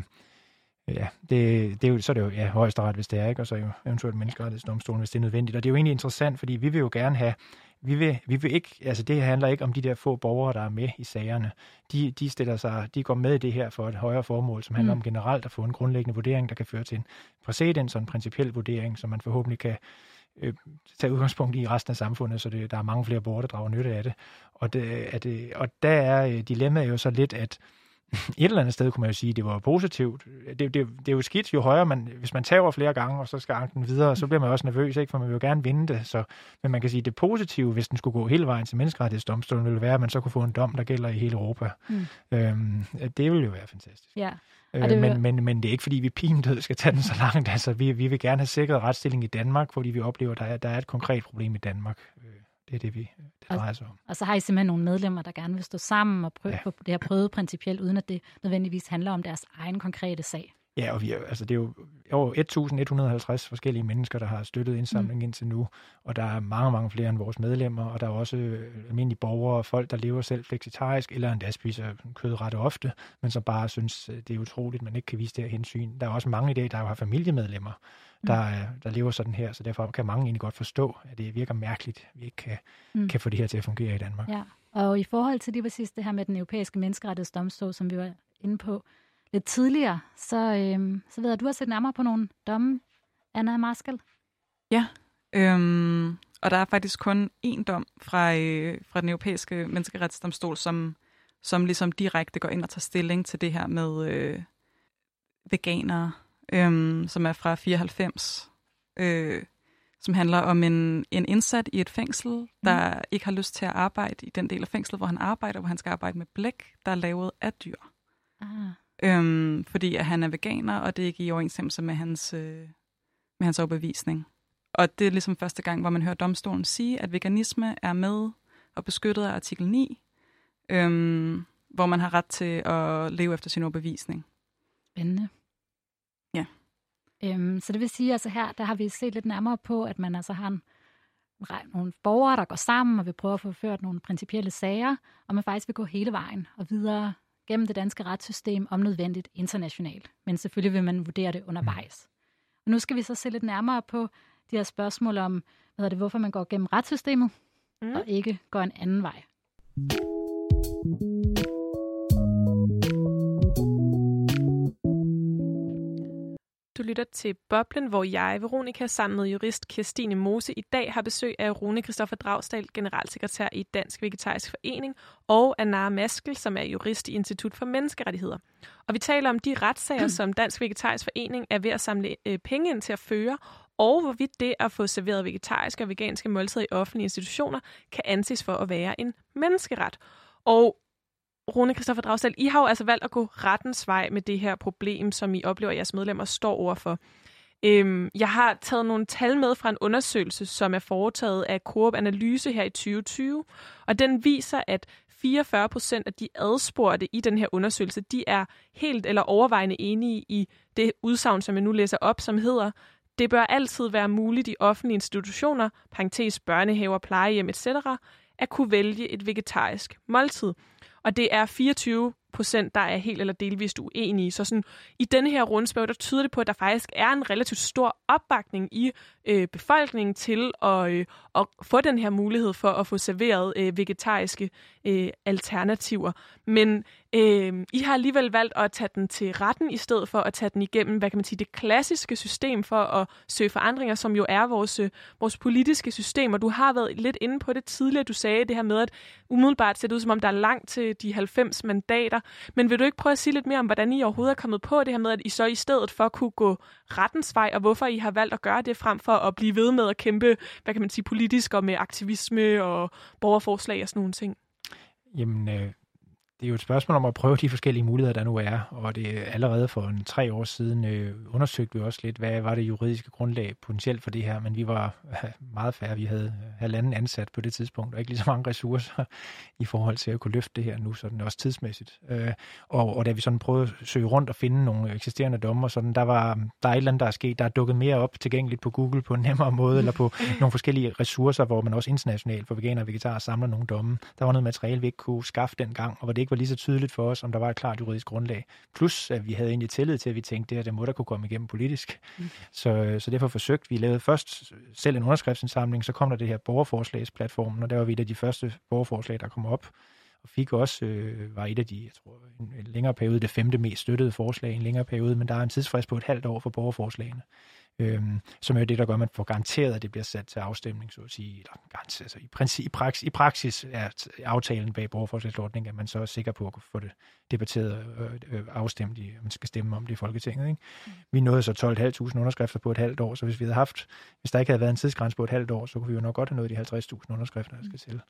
ja, det, det er jo, så er det jo ja, højesteret, hvis det er, ikke? og så jo eventuelt menneskerettighedsdomstolen, hvis det er nødvendigt. Og det er jo egentlig interessant, fordi vi vil jo gerne have vi vil, vi vil ikke, altså det handler ikke om de der få borgere, der er med i sagerne. De, de, stiller sig, de går med i det her for et højere formål, som handler mm. om generelt at få en grundlæggende vurdering, der kan føre til en præcedens og en principiel vurdering, som man forhåbentlig kan øh, tage udgangspunkt i resten af samfundet, så det, der er mange flere borgere, der drager nytte af det. Og, det, at det, og der er øh, dilemmaet jo så lidt, at et eller andet sted kunne man jo sige, at det var positivt. Det, det, det er jo skidt, jo højere man, hvis man tager flere gange, og så skal anken videre, så bliver man også nervøs, ikke? for man vil jo gerne vinde det. Så, men man kan sige, at det positive, hvis den skulle gå hele vejen til menneskerettighedsdomstolen, ville være, at man så kunne få en dom, der gælder i hele Europa. Mm. Øhm, det ville jo være fantastisk. Ja. Øh, det men, men, men det er ikke, fordi vi pindød skal tage den så langt. Altså, vi, vi vil gerne have sikret retsstilling i Danmark, fordi vi oplever, at der er, der er et konkret problem i Danmark. Øh, det er det, vi det drejer sig om. Og så har I simpelthen nogle medlemmer, der gerne vil stå sammen og prøve ja. det her prøvet principielt, uden at det nødvendigvis handler om deres egen konkrete sag. Ja, og vi er, altså det er jo over 1.150 forskellige mennesker, der har støttet indsamlingen mm. indtil nu, og der er mange, mange flere end vores medlemmer, og der er også øh, almindelige borgere og folk, der lever selv fleksitarisk, eller endda spiser kød ret ofte, men som bare synes, øh, det er utroligt, man ikke kan vise det her hensyn. Der er også mange i dag, der har familiemedlemmer, der, mm. der lever sådan her, så derfor kan mange egentlig godt forstå, at det virker mærkeligt, at vi ikke kan, mm. kan få det her til at fungere i Danmark. Ja, og i forhold til det præcis det her med den europæiske menneskerettighedsdomstol, som vi var inde på lidt tidligere, så, øhm, så ved jeg, at du har set nærmere på nogle domme, Anna Marskel. Ja, øhm, og der er faktisk kun én dom fra, øh, fra den europæiske menneskerettighedsdomstol, som, som ligesom direkte går ind og tager stilling til det her med øh, veganere øhm, som er fra 94, øh, som handler om en, en indsat i et fængsel, der mm. ikke har lyst til at arbejde i den del af fængslet, hvor han arbejder, hvor han skal arbejde med blæk, der er lavet af dyr. Ah. Øhm, fordi at han er veganer, og det er ikke i overensstemmelse med hans, øh, med hans overbevisning. Og det er ligesom første gang, hvor man hører domstolen sige, at veganisme er med og beskyttet af artikel 9, øhm, hvor man har ret til at leve efter sin overbevisning. Spændende. Øhm, så det vil sige, at altså her der har vi set lidt nærmere på, at man altså har en, nogle borgere, der går sammen og vil prøve at få ført nogle principielle sager, og man faktisk vil gå hele vejen og videre gennem det danske retssystem, om nødvendigt internationalt. Men selvfølgelig vil man vurdere det undervejs. Og nu skal vi så se lidt nærmere på de her spørgsmål om, hvad er det, hvorfor man går gennem retssystemet, mm. og ikke går en anden vej. Du lytter til Boblen, hvor jeg, Veronika, sammen med jurist Kirstine Mose, i dag har besøg af Rune Kristoffer Dragstad, generalsekretær i Dansk Vegetarisk Forening, og Anna Maskel, som er jurist i Institut for Menneskerettigheder. Og vi taler om de retssager, som Dansk Vegetarisk Forening er ved at samle øh, penge ind til at føre, og hvorvidt det at få serveret vegetariske og veganske måltider i offentlige institutioner kan anses for at være en menneskeret. Og Rune Kristoffer Dragsdal, I har jo altså valgt at gå rettens vej med det her problem, som I oplever, at jeres medlemmer står overfor. Øhm, jeg har taget nogle tal med fra en undersøgelse, som er foretaget af Coop Analyse her i 2020, og den viser, at 44 procent af de adspurgte i den her undersøgelse, de er helt eller overvejende enige i det udsagn, som jeg nu læser op, som hedder, det bør altid være muligt i offentlige institutioner, parentes børnehaver, plejehjem etc., at kunne vælge et vegetarisk måltid. Og det er 24 procent, der er helt eller delvist uenige. Så sådan, i denne her rundspørg, der tyder det på, at der faktisk er en relativt stor opbakning i øh, befolkningen til at, øh, at få den her mulighed for at få serveret øh, vegetariske øh, alternativer. Men øh, I har alligevel valgt at tage den til retten, i stedet for at tage den igennem, hvad kan man sige, det klassiske system for at søge forandringer, som jo er vores, øh, vores politiske system. Og du har været lidt inde på det tidligere. Du sagde det her med, at umiddelbart ser det ud, som om der er langt til de 90 mandater. Men vil du ikke prøve at sige lidt mere om, hvordan I overhovedet er kommet på det her med, at I så i stedet for kunne gå rettens vej, og hvorfor I har valgt at gøre det frem for at blive ved med at kæmpe, hvad kan man sige, politisk og med aktivisme og borgerforslag og sådan nogle ting? Jamen, øh, det er jo et spørgsmål om at prøve de forskellige muligheder, der nu er, og det er allerede for en tre år siden øh, undersøgte vi også lidt, hvad var det juridiske grundlag potentielt for det her, men vi var meget færre. Vi havde halvanden ansat på det tidspunkt, og ikke lige så mange ressourcer i forhold til at kunne løfte det her nu, sådan også tidsmæssigt. Øh, og, og da vi sådan prøvede at søge rundt og finde nogle eksisterende dommer, sådan, der, var, der er et eller andet, der er sket, der er dukket mere op tilgængeligt på Google på en nemmere måde, eller på nogle forskellige ressourcer, hvor man også internationalt for veganer og vegetarer samler nogle domme. Der var noget materiale, vi ikke kunne skaffe dengang, og hvor det ikke var lige så tydeligt for os, om der var et klart juridisk grundlag. Plus, at vi havde egentlig tillid til, at vi tænkte, det her, det må der kunne komme igennem politisk. Mm. Så, så derfor forsøgte vi, lavede først selv en underskriftsindsamling, så kom der det her borgerforslagsplatformen, og der var vi et af de første borgerforslag, der kom op og fik også, øh, var et af de, jeg tror, en, en længere periode, det femte mest støttede forslag i en længere periode, men der er en tidsfrist på et halvt år for borgerforslagene øhm, som er det, der gør, at man får garanteret, at det bliver sat til afstemning, så at sige. Eller garanteret, altså i, princi, i, praksis, i praksis er aftalen bag borgerforslagsordningen, at man så er sikker på at få det debatteret og øh, afstemt, i, at man skal stemme om det i Folketinget. Ikke? Mm. Vi nåede så 12.500 underskrifter på et halvt år, så hvis vi havde haft, hvis der ikke havde været en tidsgrænse på et halvt år, så kunne vi jo nok godt have nået de 50.000 underskrifter, der skal til.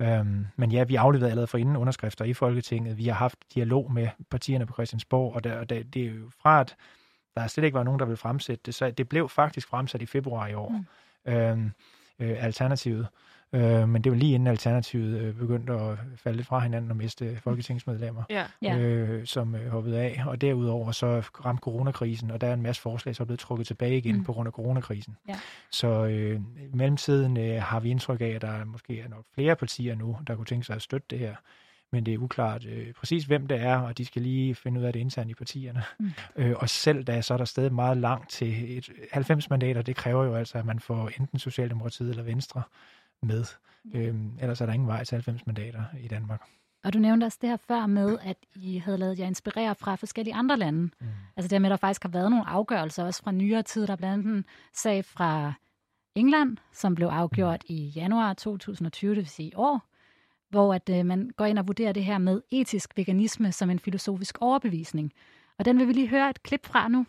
Øhm, men ja, vi afleverede allerede for inden underskrifter i Folketinget. Vi har haft dialog med partierne på Christiansborg, og, der, der, det er jo fra, at der slet ikke var nogen, der ville fremsætte det. Så det blev faktisk fremsat i februar i år, mm. øhm, øh, alternativet. Øh, men det var lige inden Alternativet øh, begyndte at falde lidt fra hinanden og miste folketingsmedlemmer, ja. øh, som øh, hoppede af. Og derudover så ramte coronakrisen, og der er en masse forslag, som er blevet trukket tilbage igen mm. på grund af coronakrisen. Ja. Så øh, i mellemtiden øh, har vi indtryk af, at der måske er nok flere partier nu, der kunne tænke sig at støtte det her men det er uklart øh, præcis, hvem det er, og de skal lige finde ud af det internt i partierne. Mm. Øh, og selv da så er der stadig meget langt til et 90 mandater, det kræver jo altså, at man får enten Socialdemokratiet eller Venstre med. Mm. Øh, ellers er der ingen vej til 90 mandater i Danmark. Og du nævnte også det her før med, at I havde lavet jer inspirere fra forskellige andre lande. Mm. Altså det med, at der faktisk har været nogle afgørelser også fra nyere tid. Der blandt andet en sag fra England, som blev afgjort i januar 2020, det vil sige i år, hvor at øh, man går ind og vurderer det her med etisk veganisme som en filosofisk overbevisning. Og den vil vi lige høre et klip fra nu.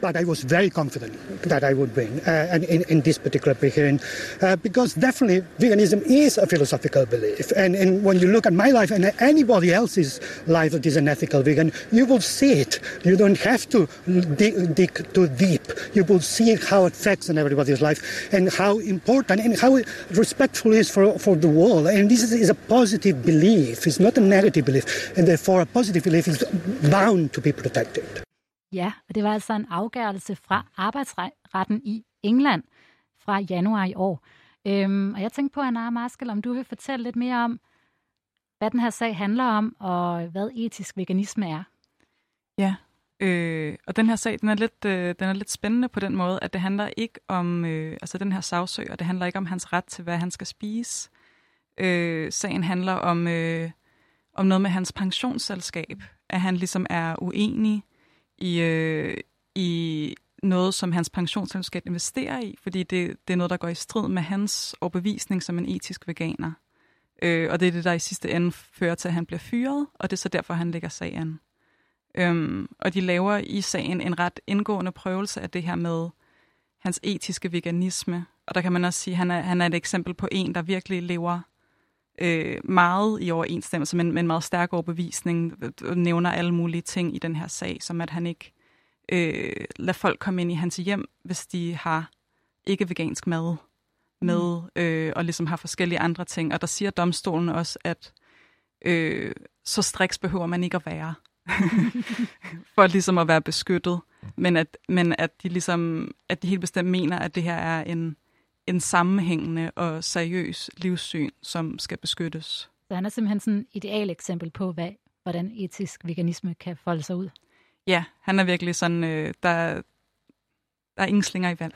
But I was very confident that I would win uh, in, in this particular hearing uh, because definitely veganism is a philosophical belief. And, and when you look at my life and anybody else's life that is an ethical vegan, you will see it. You don't have to dig, dig too deep. You will see how it affects on everybody's life and how important and how respectful it is for, for the world. And this is, is a positive belief. It's not a negative belief. And therefore a positive belief is bound to be protected. Ja, og det var altså en afgørelse fra arbejdsretten i England fra januar i år. Øhm, og jeg tænkte på, Anna Marskel, om du vil fortælle lidt mere om, hvad den her sag handler om, og hvad etisk veganisme er. Ja, øh, og den her sag, den er, lidt, øh, den er lidt spændende på den måde, at det handler ikke om, øh, altså den her sagsøger, det handler ikke om hans ret til, hvad han skal spise. Øh, sagen handler om, øh, om noget med hans pensionsselskab, at han ligesom er uenig i, øh, i noget, som hans pensionsselskab investerer i, fordi det, det er noget, der går i strid med hans overbevisning som en etisk veganer. Øh, og det er det, der i sidste ende fører til, at han bliver fyret, og det er så derfor, han lægger sagen. Øhm, og de laver i sagen en ret indgående prøvelse af det her med hans etiske veganisme. Og der kan man også sige, at han er, han er et eksempel på en, der virkelig lever øh, meget i overensstemmelse med, med en meget stærk overbevisning, og nævner alle mulige ting i den her sag, som at han ikke øh, lader folk komme ind i hans hjem, hvis de har ikke vegansk mad med, mm. øh, og ligesom har forskellige andre ting. Og der siger domstolen også, at øh, så striks behøver man ikke at være, for ligesom at være beskyttet, men at, men at de ligesom, at de helt bestemt mener, at det her er en en sammenhængende og seriøs livssyn, som skal beskyttes. Så han er simpelthen sådan et ideal eksempel på, hvad, hvordan etisk veganisme kan folde sig ud. Ja, han er virkelig sådan, øh, der, der er ingen slinger i vand.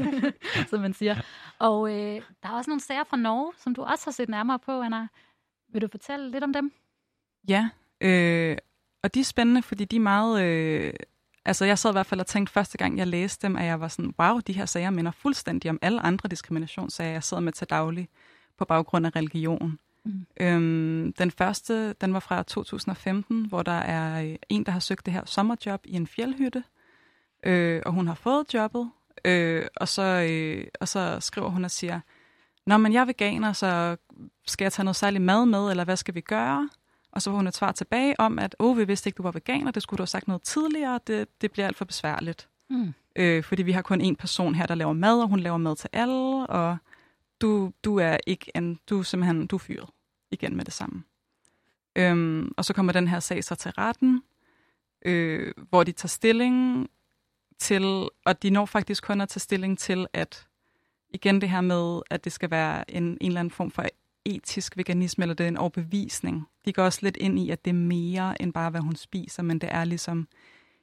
som man siger. Og øh, der er også nogle sager fra Norge, som du også har set nærmere på, Anna. Vil du fortælle lidt om dem? Ja, øh, og de er spændende, fordi de er meget... Øh, Altså, jeg sad i hvert fald og tænkte første gang, jeg læste dem, at jeg var sådan, wow, de her sager minder fuldstændig om alle andre diskriminationssager, jeg sidder med til daglig på baggrund af religion. Mm. Øhm, den første, den var fra 2015, hvor der er øh, en, der har søgt det her sommerjob i en fjeldhytte, øh, og hun har fået jobbet, øh, og, så, øh, og så skriver hun og siger, Nå, men jeg er veganer, så skal jeg tage noget særligt mad med, eller hvad skal vi gøre? Og så får hun et svar tilbage om, at åh, vi vidste ikke, du var veganer, det skulle du have sagt noget tidligere, det, det bliver alt for besværligt. Mm. Øh, fordi vi har kun én person her, der laver mad, og hun laver mad til alle, og du, du er ikke en, du er simpelthen, du er fyret igen med det samme. Øhm, og så kommer den her sag så til retten, øh, hvor de tager stilling til, og de når faktisk kun at tage stilling til, at igen det her med, at det skal være en, en eller anden form for etisk veganisme, eller det er en overbevisning. De går også lidt ind i, at det er mere end bare, hvad hun spiser, men det er ligesom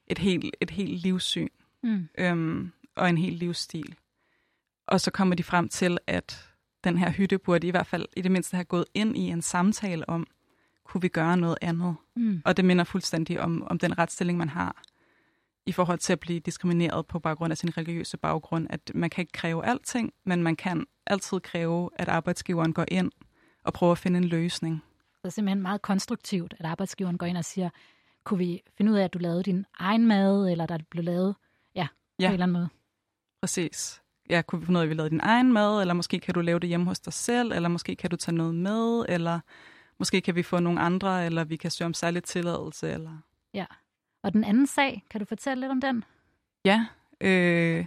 et helt, et helt livssyn Mm. øhm, og en helt livsstil. Og så kommer de frem til, at den her hytte burde i hvert fald i det mindste have gået ind i en samtale om, kunne vi gøre noget andet? Mm. Og det minder fuldstændig om, om den retsstilling, man har i forhold til at blive diskrimineret på baggrund af sin religiøse baggrund, at man kan ikke kræve alting, men man kan altid kræve, at arbejdsgiveren går ind og prøver at finde en løsning. Det er simpelthen meget konstruktivt, at arbejdsgiveren går ind og siger, kunne vi finde ud af, at du lavede din egen mad, eller der blev lavet, ja, Ja. på en eller anden måde. Præcis. Ja, kunne vi finde ud af, at vi lavede din egen mad, eller måske kan du lave det hjemme hos dig selv, eller måske kan du tage noget med, eller måske kan vi få nogle andre, eller vi kan søge om særlig tilladelse, eller... Ja. Og den anden sag, kan du fortælle lidt om den? Ja, øh,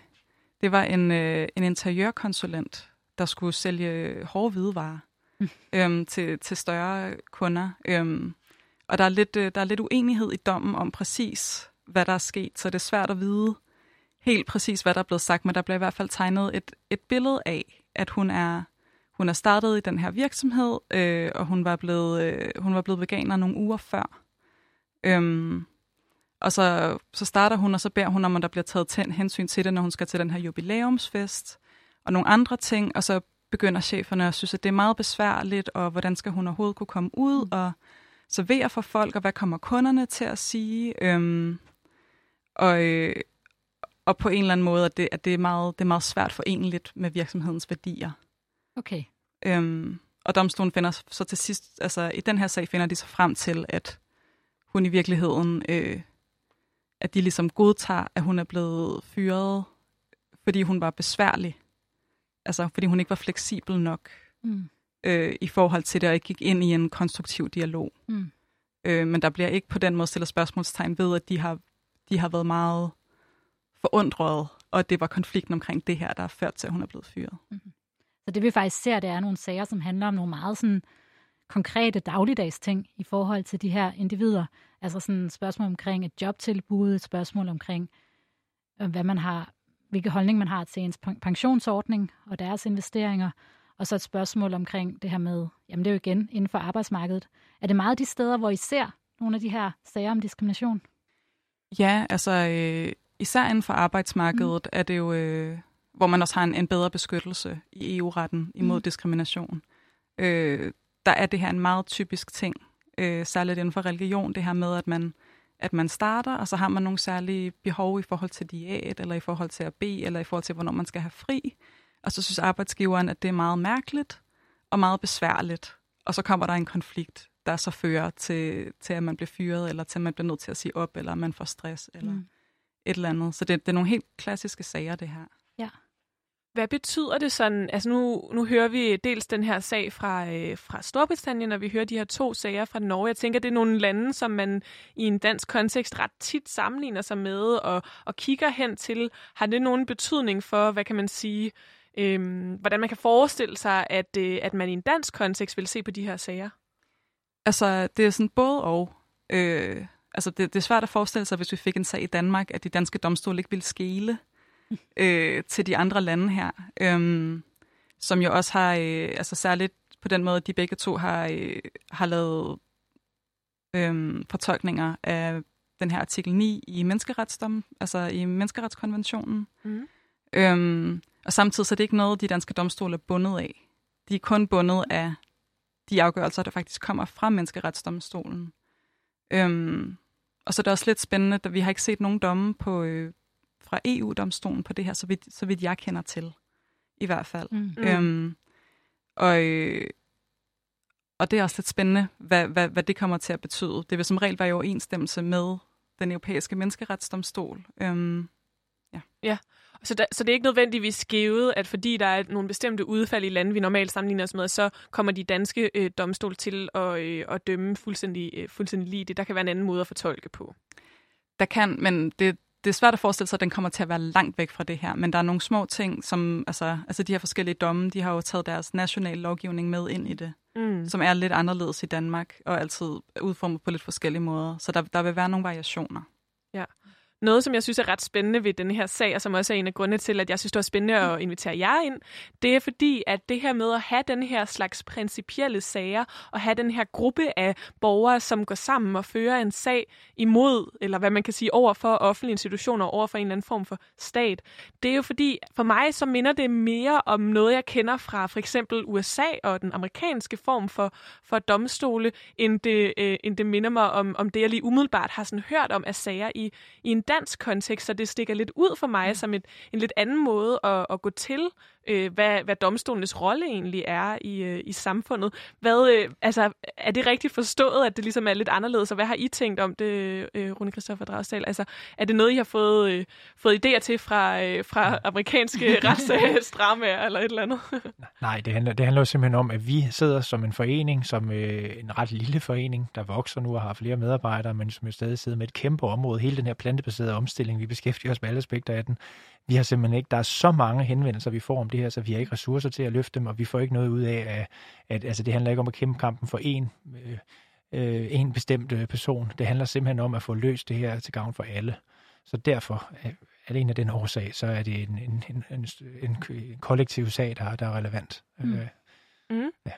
det var en, øh, en interiørkonsulent, der skulle sælge hårde hvidevarer. øhm, til, til større kunder. Øhm, og der er, lidt, øh, der er lidt uenighed i dommen om præcis, hvad der er sket, så det er svært at vide helt præcis, hvad der er blevet sagt, men der bliver i hvert fald tegnet et, et billede af, at hun er, hun er startet i den her virksomhed, øh, og hun var, blevet, øh, hun var blevet veganer nogle uger før. Øhm, og så, så starter hun, og så beder hun om, at der bliver taget tænd hensyn til det, når hun skal til den her jubilæumsfest, og nogle andre ting, og så begynder cheferne at synes, at det er meget besværligt, og hvordan skal hun overhovedet kunne komme ud og servere for folk, og hvad kommer kunderne til at sige? Øhm, og, øh, og på en eller anden måde, at det, at det, er, meget, det er meget svært forenligt med virksomhedens værdier. Okay. Øhm, og domstolen finder så til sidst, altså i den her sag finder de så frem til, at hun i virkeligheden, øh, at de ligesom godtager, at hun er blevet fyret, fordi hun var besværlig. Altså fordi hun ikke var fleksibel nok Mm. øh, i forhold til det, og ikke gik ind i en konstruktiv dialog. Mm. Øh, men der bliver ikke på den måde stillet spørgsmålstegn ved, at de har, de har været meget forundrede, og det var konflikten omkring det her, der har ført til, at hun er blevet fyret. Så det vi faktisk ser, det er nogle sager, som handler om nogle meget sådan konkrete dagligdags ting i forhold til de her individer. Altså sådan et spørgsmål omkring et jobtilbud, et spørgsmål omkring, øh, hvad man har, hvilke holdning man har til ens pen- pensionsordning og deres investeringer, og så et spørgsmål omkring det her med, jamen det er jo igen inden for arbejdsmarkedet. Er det meget de steder, hvor I ser nogle af de her sager om diskrimination? Ja, altså øh, især inden for arbejdsmarkedet mm. er det jo, øh, hvor man også har en, en bedre beskyttelse i EU-retten imod mm. diskrimination. Øh, der er det her en meget typisk ting, øh, særligt inden for religion, det her med, at man, at man starter, og så har man nogle særlige behov i forhold til diæt, eller i forhold til at bede, eller i forhold til, hvornår man skal have fri. Og så synes arbejdsgiveren, at det er meget mærkeligt og meget besværligt. Og så kommer der en konflikt, der så fører til, til at man bliver fyret, eller til at man bliver nødt til at sige op, eller man får stress, eller Mm. et eller andet. Så det, det er nogle helt klassiske sager, det her. Hvad betyder det sådan? Altså nu, nu hører vi dels den her sag fra, øh, fra Storbritannien, og vi hører de her to sager fra Norge. Jeg tænker, det er nogle lande, som man i en dansk kontekst ret tit sammenligner sig med og, og kigger hen til. Har det nogen betydning for, hvad kan man sige, øh, hvordan man kan forestille sig, at, øh, at man i en dansk kontekst vil se på de her sager? Altså, det er sådan både og. Øh, altså, det, det er svært at forestille sig, hvis vi fik en sag i Danmark, at de danske domstole ikke ville skele øh, til de andre lande her. Øh, som jo også har, øh, altså særligt på den måde, de begge to har, øh, har lavet øh, fortolkninger af den her artikel 9 i menneskeretsdom, altså i menneskeretskonventionen. Mm. Øhm, og samtidig så er det ikke noget, de danske domstole er bundet af. De er kun bundet af de afgørelser, der faktisk kommer fra menneskeretsdomstolen. Øhm, og så er det også lidt spændende, at vi har ikke set nogen domme på, øh, fra EU-domstolen på det her, så vidt, så vidt jeg kender til, i hvert fald. Mm. Øhm, og, øh, og det er også lidt spændende, hvad, hvad, hvad det kommer til at betyde. Det vil som regel være i overensstemmelse med den europæiske menneskeretsdomstol. Øhm, Ja. ja. Så, der, så det er ikke nødvendigvis givet, at fordi der er nogle bestemte udfald i lande, vi normalt sammenligner os med, så kommer de danske øh, domstol til at, øh, at dømme fuldstændig, øh, fuldstændig lige det. Der kan være en anden måde at fortolke på. Der kan, men det, det er svært at forestille sig, at den kommer til at være langt væk fra det her. Men der er nogle små ting, som altså, altså de her forskellige domme, de har jo taget deres nationale lovgivning med ind i det, mm. som er lidt anderledes i Danmark, og altid udformet på lidt forskellige måder. Så der, der vil være nogle variationer. Ja. Noget, som jeg synes er ret spændende ved den her sag, og som også er en af grundene til, at jeg synes, det er spændende at invitere jer ind, det er fordi, at det her med at have den her slags principielle sager, og have den her gruppe af borgere, som går sammen og fører en sag imod, eller hvad man kan sige, over for offentlige institutioner, over for en eller anden form for stat, det er jo fordi, for mig så minder det mere om noget, jeg kender fra for eksempel USA og den amerikanske form for, for domstole, end det, øh, end det minder mig om, om det, jeg lige umiddelbart har sådan hørt om af sager i, i en dansk kontekst, så det stikker lidt ud for mig mm. som et, en lidt anden måde at, at gå til, øh, hvad, hvad domstolenes rolle egentlig er i, øh, i samfundet. Hvad, øh, altså, er det rigtigt forstået, at det ligesom er lidt anderledes, og hvad har I tænkt om det, øh, Rune Christoffer Dragsdal? Altså, er det noget, I har fået, øh, fået idéer til fra, øh, fra amerikanske retsdramaer eller et eller andet? Nej, det handler, det handler jo simpelthen om, at vi sidder som en forening, som øh, en ret lille forening, der vokser nu og har flere medarbejdere, men som jo stadig sidder med et kæmpe område. Hele den her plantebaserede omstilling, vi beskæftiger os med alle aspekter af den. Vi har simpelthen ikke, der er så mange henvendelser, vi får om det her, så vi har ikke ressourcer til at løfte dem, og vi får ikke noget ud af, at, at altså, det handler ikke om at kæmpe kampen for en, øh, øh, en bestemt øh, person. Det handler simpelthen om at få løst det her til gavn for alle. Så derfor, alene af den årsag, så er det en, en, en, en, en, en kollektiv sag, der, der er relevant. Mm. Øh, mm. Ja.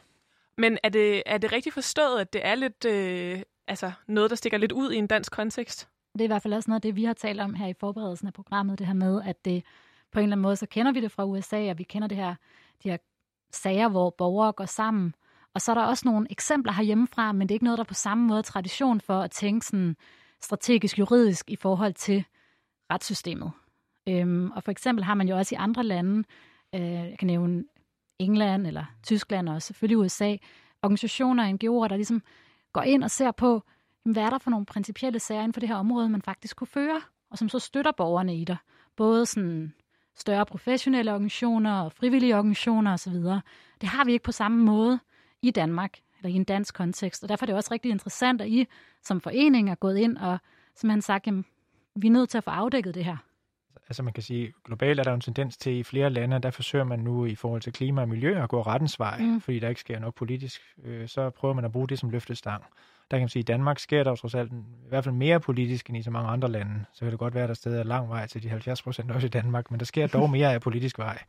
Men er det, er det rigtigt forstået, at det er lidt øh, altså noget, der stikker lidt ud i en dansk kontekst? Det er i hvert fald også noget af det, vi har talt om her i forberedelsen af programmet, det her med, at det på en eller anden måde, så kender vi det fra USA, og vi kender det her, de her sager, hvor borgere går sammen. Og så er der også nogle eksempler herhjemmefra, men det er ikke noget, der på samme måde tradition for at tænke sådan strategisk juridisk i forhold til retssystemet. Øhm, og for eksempel har man jo også i andre lande, øh, jeg kan nævne England eller Tyskland og selvfølgelig USA, organisationer og NGO'er, der ligesom går ind og ser på, hvad er der for nogle principielle sager inden for det her område, man faktisk kunne føre, og som så støtter borgerne i det. Både sådan større professionelle organisationer og frivillige organisationer osv. Det har vi ikke på samme måde i Danmark, eller i en dansk kontekst. Og derfor er det også rigtig interessant, at I som forening er gået ind og simpelthen sagt, at vi er nødt til at få afdækket det her. Altså man kan sige, globalt er der en tendens til i flere lande, der forsøger man nu i forhold til klima og miljø at gå rettens vej, mm. fordi der ikke sker nok politisk. Øh, så prøver man at bruge det som løftestang der kan man sige, at i Danmark sker der jo trods alt i hvert fald mere politisk end i så mange andre lande. Så kan det godt være, at der stadig er lang vej til de 70 procent også i Danmark, men der sker dog mere af politisk vej.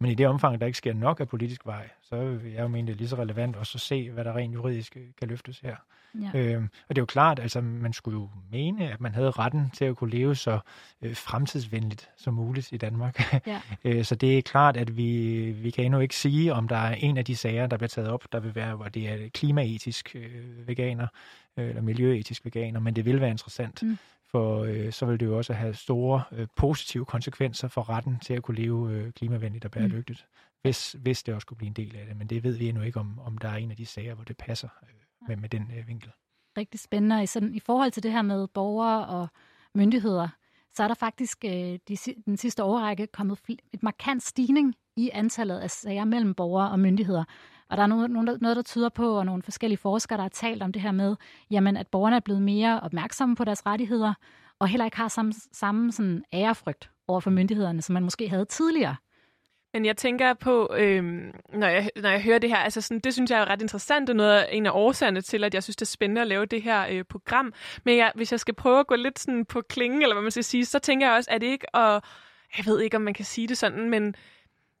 Men i det omfang, der ikke sker nok af politisk vej, så vil jeg jo mene, det er lige så relevant også at se, hvad der rent juridisk kan løftes her. Ja. Øhm, og det er jo klart, altså man skulle jo mene, at man havde retten til at kunne leve så øh, fremtidsvenligt som muligt i Danmark. Ja. øh, så det er klart, at vi, vi kan endnu ikke sige, om der er en af de sager, der bliver taget op, der vil være, hvor det er klimaetisk øh, veganer, øh, eller miljøetisk veganer, men det vil være interessant. Mm for øh, så vil det jo også have store øh, positive konsekvenser for retten til at kunne leve øh, klimavenligt og bæredygtigt, mm. hvis, hvis det også kunne blive en del af det. Men det ved vi endnu ikke, om, om der er en af de sager, hvor det passer øh, med, med den øh, vinkel. Rigtig spændende. I, sådan, I forhold til det her med borgere og myndigheder, så er der faktisk øh, de, den sidste årrække kommet et markant stigning i antallet af sager mellem borgere og myndigheder. Og der er noget, noget, der tyder på, og nogle forskellige forskere, der har talt om det her med, jamen, at borgerne er blevet mere opmærksomme på deres rettigheder, og heller ikke har samme, samme sådan ærefrygt over for myndighederne, som man måske havde tidligere. Men jeg tænker på, øhm, når, jeg, når jeg hører det her, altså sådan, det synes jeg er ret interessant, det er noget, en af årsagerne til, at jeg synes, det er spændende at lave det her øh, program. Men jeg, hvis jeg skal prøve at gå lidt sådan på klingen, eller hvad man skal sige, så tænker jeg også, at det ikke at, jeg ved ikke, om man kan sige det sådan, men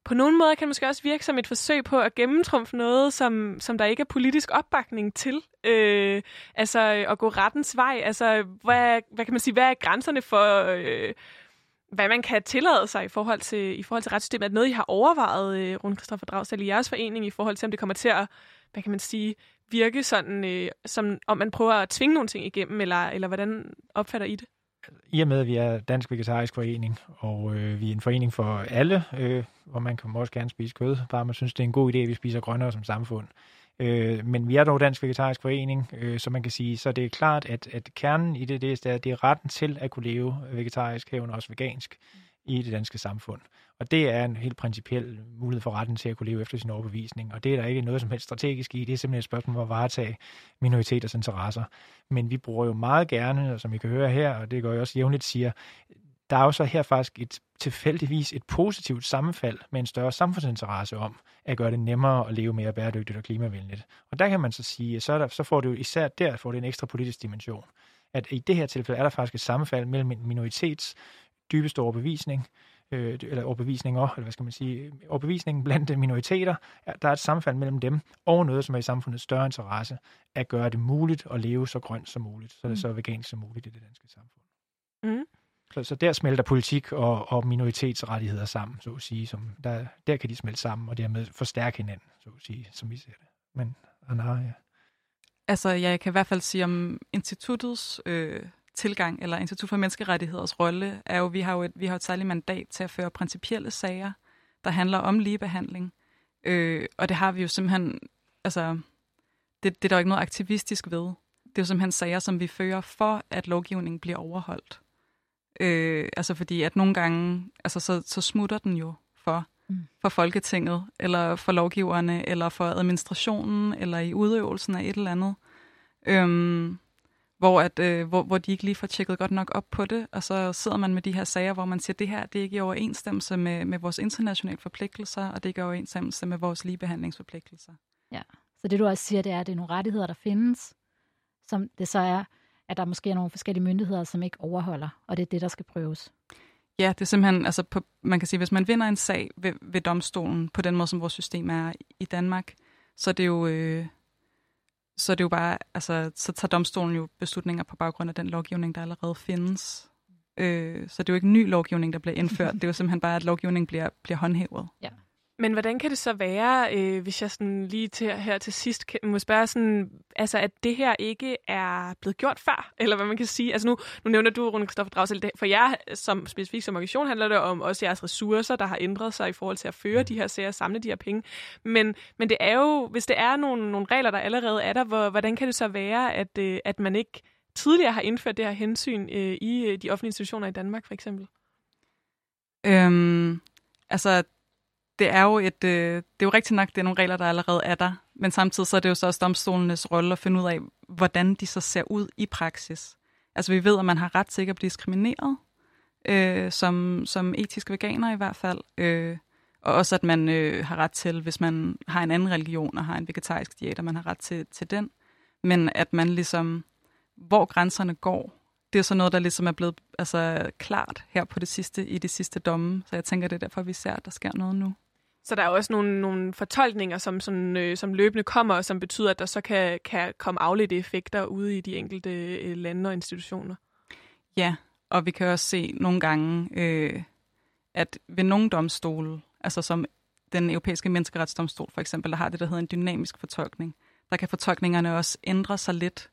på nogen måde kan det måske også virke som et forsøg på at gennemtrumfe noget, som, som der ikke er politisk opbakning til. Øh, altså øh, at gå rettens vej. Altså, hvad, hvad kan man sige, hvad er grænserne for, øh, hvad man kan tillade sig i forhold til, i forhold til retssystemet? Er det noget, I har overvejet, øh, Rune Kristoffer Dragsdal, i jeres forening, i forhold til, om det kommer til at, hvad kan man sige, virke sådan, øh, som om man prøver at tvinge nogle ting igennem, eller, eller hvordan opfatter I det? I og med, at vi er Dansk Vegetarisk Forening, og øh, vi er en forening for alle, øh, hvor man kan også gerne spise kød, bare man synes, det er en god idé, at vi spiser grønnere som samfund. Øh, men vi er dog Dansk Vegetarisk Forening, øh, så man kan sige, så det er klart, at, at kernen i det, det er, det er retten til at kunne leve vegetarisk, herunder også vegansk, i det danske samfund. Og det er en helt principiel mulighed for retten til at kunne leve efter sin overbevisning. Og det er der ikke noget som helst strategisk i. Det er simpelthen et spørgsmål om at varetage minoriteters interesser. Men vi bruger jo meget gerne, som I kan høre her, og det går jeg også jævnligt siger, der er jo så her faktisk et tilfældigvis et positivt sammenfald med en større samfundsinteresse om at gøre det nemmere at leve mere bæredygtigt og klimavenligt. Og der kan man så sige, så, der, så får det jo især der får det en ekstra politisk dimension. At i det her tilfælde er der faktisk et sammenfald mellem en minoritets dybeste overbevisning, øh, eller overbevisninger, eller hvad skal man sige, overbevisningen blandt minoriteter, der er et sammenfald mellem dem og noget, som er i samfundets større interesse, at gøre det muligt at leve så grønt som muligt, så det er så vegansk som muligt i det danske samfund. Mm. Så, så der smelter politik og, og minoritetsrettigheder sammen, så at sige. Som der, der kan de smelte sammen, og dermed forstærke hinanden, så at sige, som vi ser det. Men Anna, ja. Altså, jeg kan i hvert fald sige om instituttets øh, tilgang, eller Institut for Menneskerettigheders rolle, er jo, vi har jo et, vi har et særligt mandat til at føre principielle sager, der handler om ligebehandling. Øh, og det har vi jo simpelthen, altså, det, det er der jo ikke noget aktivistisk ved. Det er jo simpelthen sager, som vi fører for, at lovgivningen bliver overholdt. Øh, altså fordi, at nogle gange, altså så, så smutter den jo for, mm. for Folketinget, eller for lovgiverne, eller for administrationen, eller i udøvelsen af et eller andet. Øhm, hvor, at, øh, hvor, hvor de ikke lige får tjekket godt nok op på det, og så sidder man med de her sager, hvor man siger, at det her det er ikke i overensstemmelse med, med vores internationale forpligtelser, og det er ikke i overensstemmelse med vores ligebehandlingsforpligtelser. Ja, så det du også siger, det er, at det er nogle rettigheder, der findes, som det så er, at der måske er nogle forskellige myndigheder, som ikke overholder, og det er det, der skal prøves. Ja, det er simpelthen, altså på, man kan sige, hvis man vinder en sag ved, ved domstolen, på den måde, som vores system er i Danmark, så er det jo, øh, så er det jo bare, altså, så tager domstolen jo beslutninger på baggrund af den lovgivning, der allerede findes. Øh, så det er jo ikke ny lovgivning, der bliver indført. det er jo simpelthen bare, at lovgivningen bliver, bliver håndhævet. Ja. Men hvordan kan det så være, øh, hvis jeg sådan lige til, her til sidst kan, må spørge sådan, altså at det her ikke er blevet gjort før, eller hvad man kan sige? Altså nu, nu nævner du, Rune Kristoffer Dragsel, for jer som specifikt som organisation handler det om også jeres ressourcer, der har ændret sig i forhold til at føre de her sager, samle de her penge. Men, men det er jo, hvis det er nogle, nogle regler, der allerede er der, hvor, hvordan kan det så være, at, øh, at man ikke tidligere har indført det her hensyn øh, i øh, de offentlige institutioner i Danmark, for eksempel? Øhm, altså, det er jo et, øh, det er jo rigtigt nok, det er nogle regler, der allerede er der, men samtidig så er det jo så også domstolenes rolle at finde ud af, hvordan de så ser ud i praksis. Altså vi ved, at man har ret til ikke at blive diskrimineret, øh, som, som etiske veganer i hvert fald, øh, og også at man øh, har ret til, hvis man har en anden religion og har en vegetarisk diæt, at man har ret til, til den, men at man ligesom, hvor grænserne går, det er så noget, der ligesom er blevet altså, klart her på det sidste, i det sidste domme, så jeg tænker, det er derfor, vi ser, at der sker noget nu. Så der er også nogle, nogle fortolkninger, som, sådan, øh, som løbende kommer, og som betyder, at der så kan, kan komme afledte effekter ude i de enkelte øh, lande og institutioner. Ja, og vi kan også se nogle gange, øh, at ved nogle domstole, altså som den europæiske menneskeretsdomstol for eksempel, der har det, der hedder en dynamisk fortolkning, der kan fortolkningerne også ændre sig lidt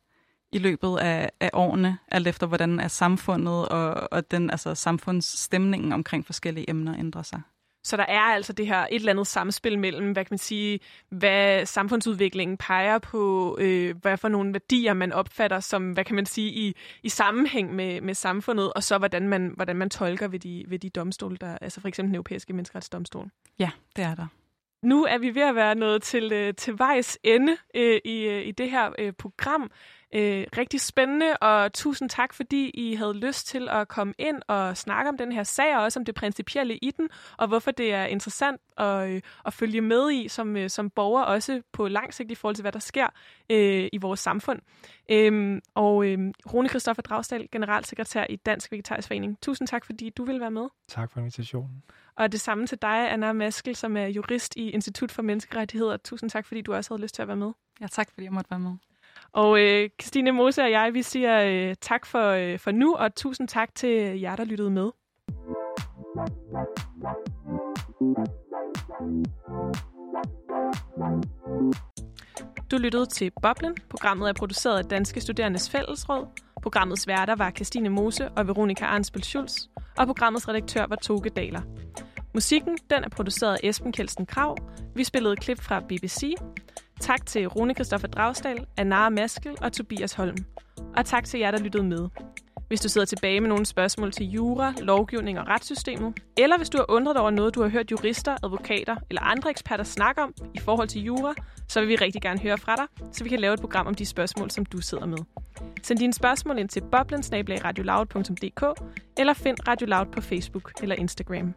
i løbet af, af årene, alt efter hvordan er samfundet og, og den altså samfundsstemningen omkring forskellige emner ændrer sig. Så der er altså det her et eller andet samspil mellem, hvad kan man sige, hvad samfundsudviklingen peger på, øh, hvad for nogle værdier man opfatter som, hvad kan man sige, i, i sammenhæng med, med samfundet, og så hvordan man, hvordan man tolker ved de, ved de domstole, der, altså for eksempel den europæiske menneskeretsdomstol. Ja, det er der. Nu er vi ved at være nået til, øh, til vejs ende øh, i, øh, i det her øh, program. Øh, rigtig spændende, og tusind tak, fordi I havde lyst til at komme ind og snakke om den her sag, og også om det principielle i den, og hvorfor det er interessant at, øh, at følge med i som, øh, som borger, også på lang sigt i forhold til, hvad der sker øh, i vores samfund. Øh, og øh, Rune Kristoffer Dragsdal, generalsekretær i Dansk Vegetarisk Forening. Tusind tak, fordi du vil være med. Tak for invitationen. Og det samme til dig, Anna Maskel, som er jurist i Institut for Menneskerettigheder. Tusind tak, fordi du også havde lyst til at være med. Ja, tak fordi jeg måtte være med. Og øh, Christine Mose og jeg, vi siger øh, tak for, øh, for nu, og tusind tak til jer, der lyttede med. Du lyttede til Boblen. Programmet er produceret af Danske Studerendes Fællesråd. Programmets værter var Christine Mose og Veronika Arnsbøl Schulz, og programmets redaktør var Toge Daler. Musikken den er produceret af Esben Kelsen Krav. Vi spillede klip fra BBC. Tak til Rune Kristoffer Dragsdal, Anara Maskel og Tobias Holm. Og tak til jer, der lyttede med. Hvis du sidder tilbage med nogle spørgsmål til jura, lovgivning og retssystemet, eller hvis du har undret over noget, du har hørt jurister, advokater eller andre eksperter snakke om i forhold til jura, så vil vi rigtig gerne høre fra dig, så vi kan lave et program om de spørgsmål, som du sidder med. Send dine spørgsmål ind til boblensnabelagradioloud.dk eller find Radio Loud på Facebook eller Instagram.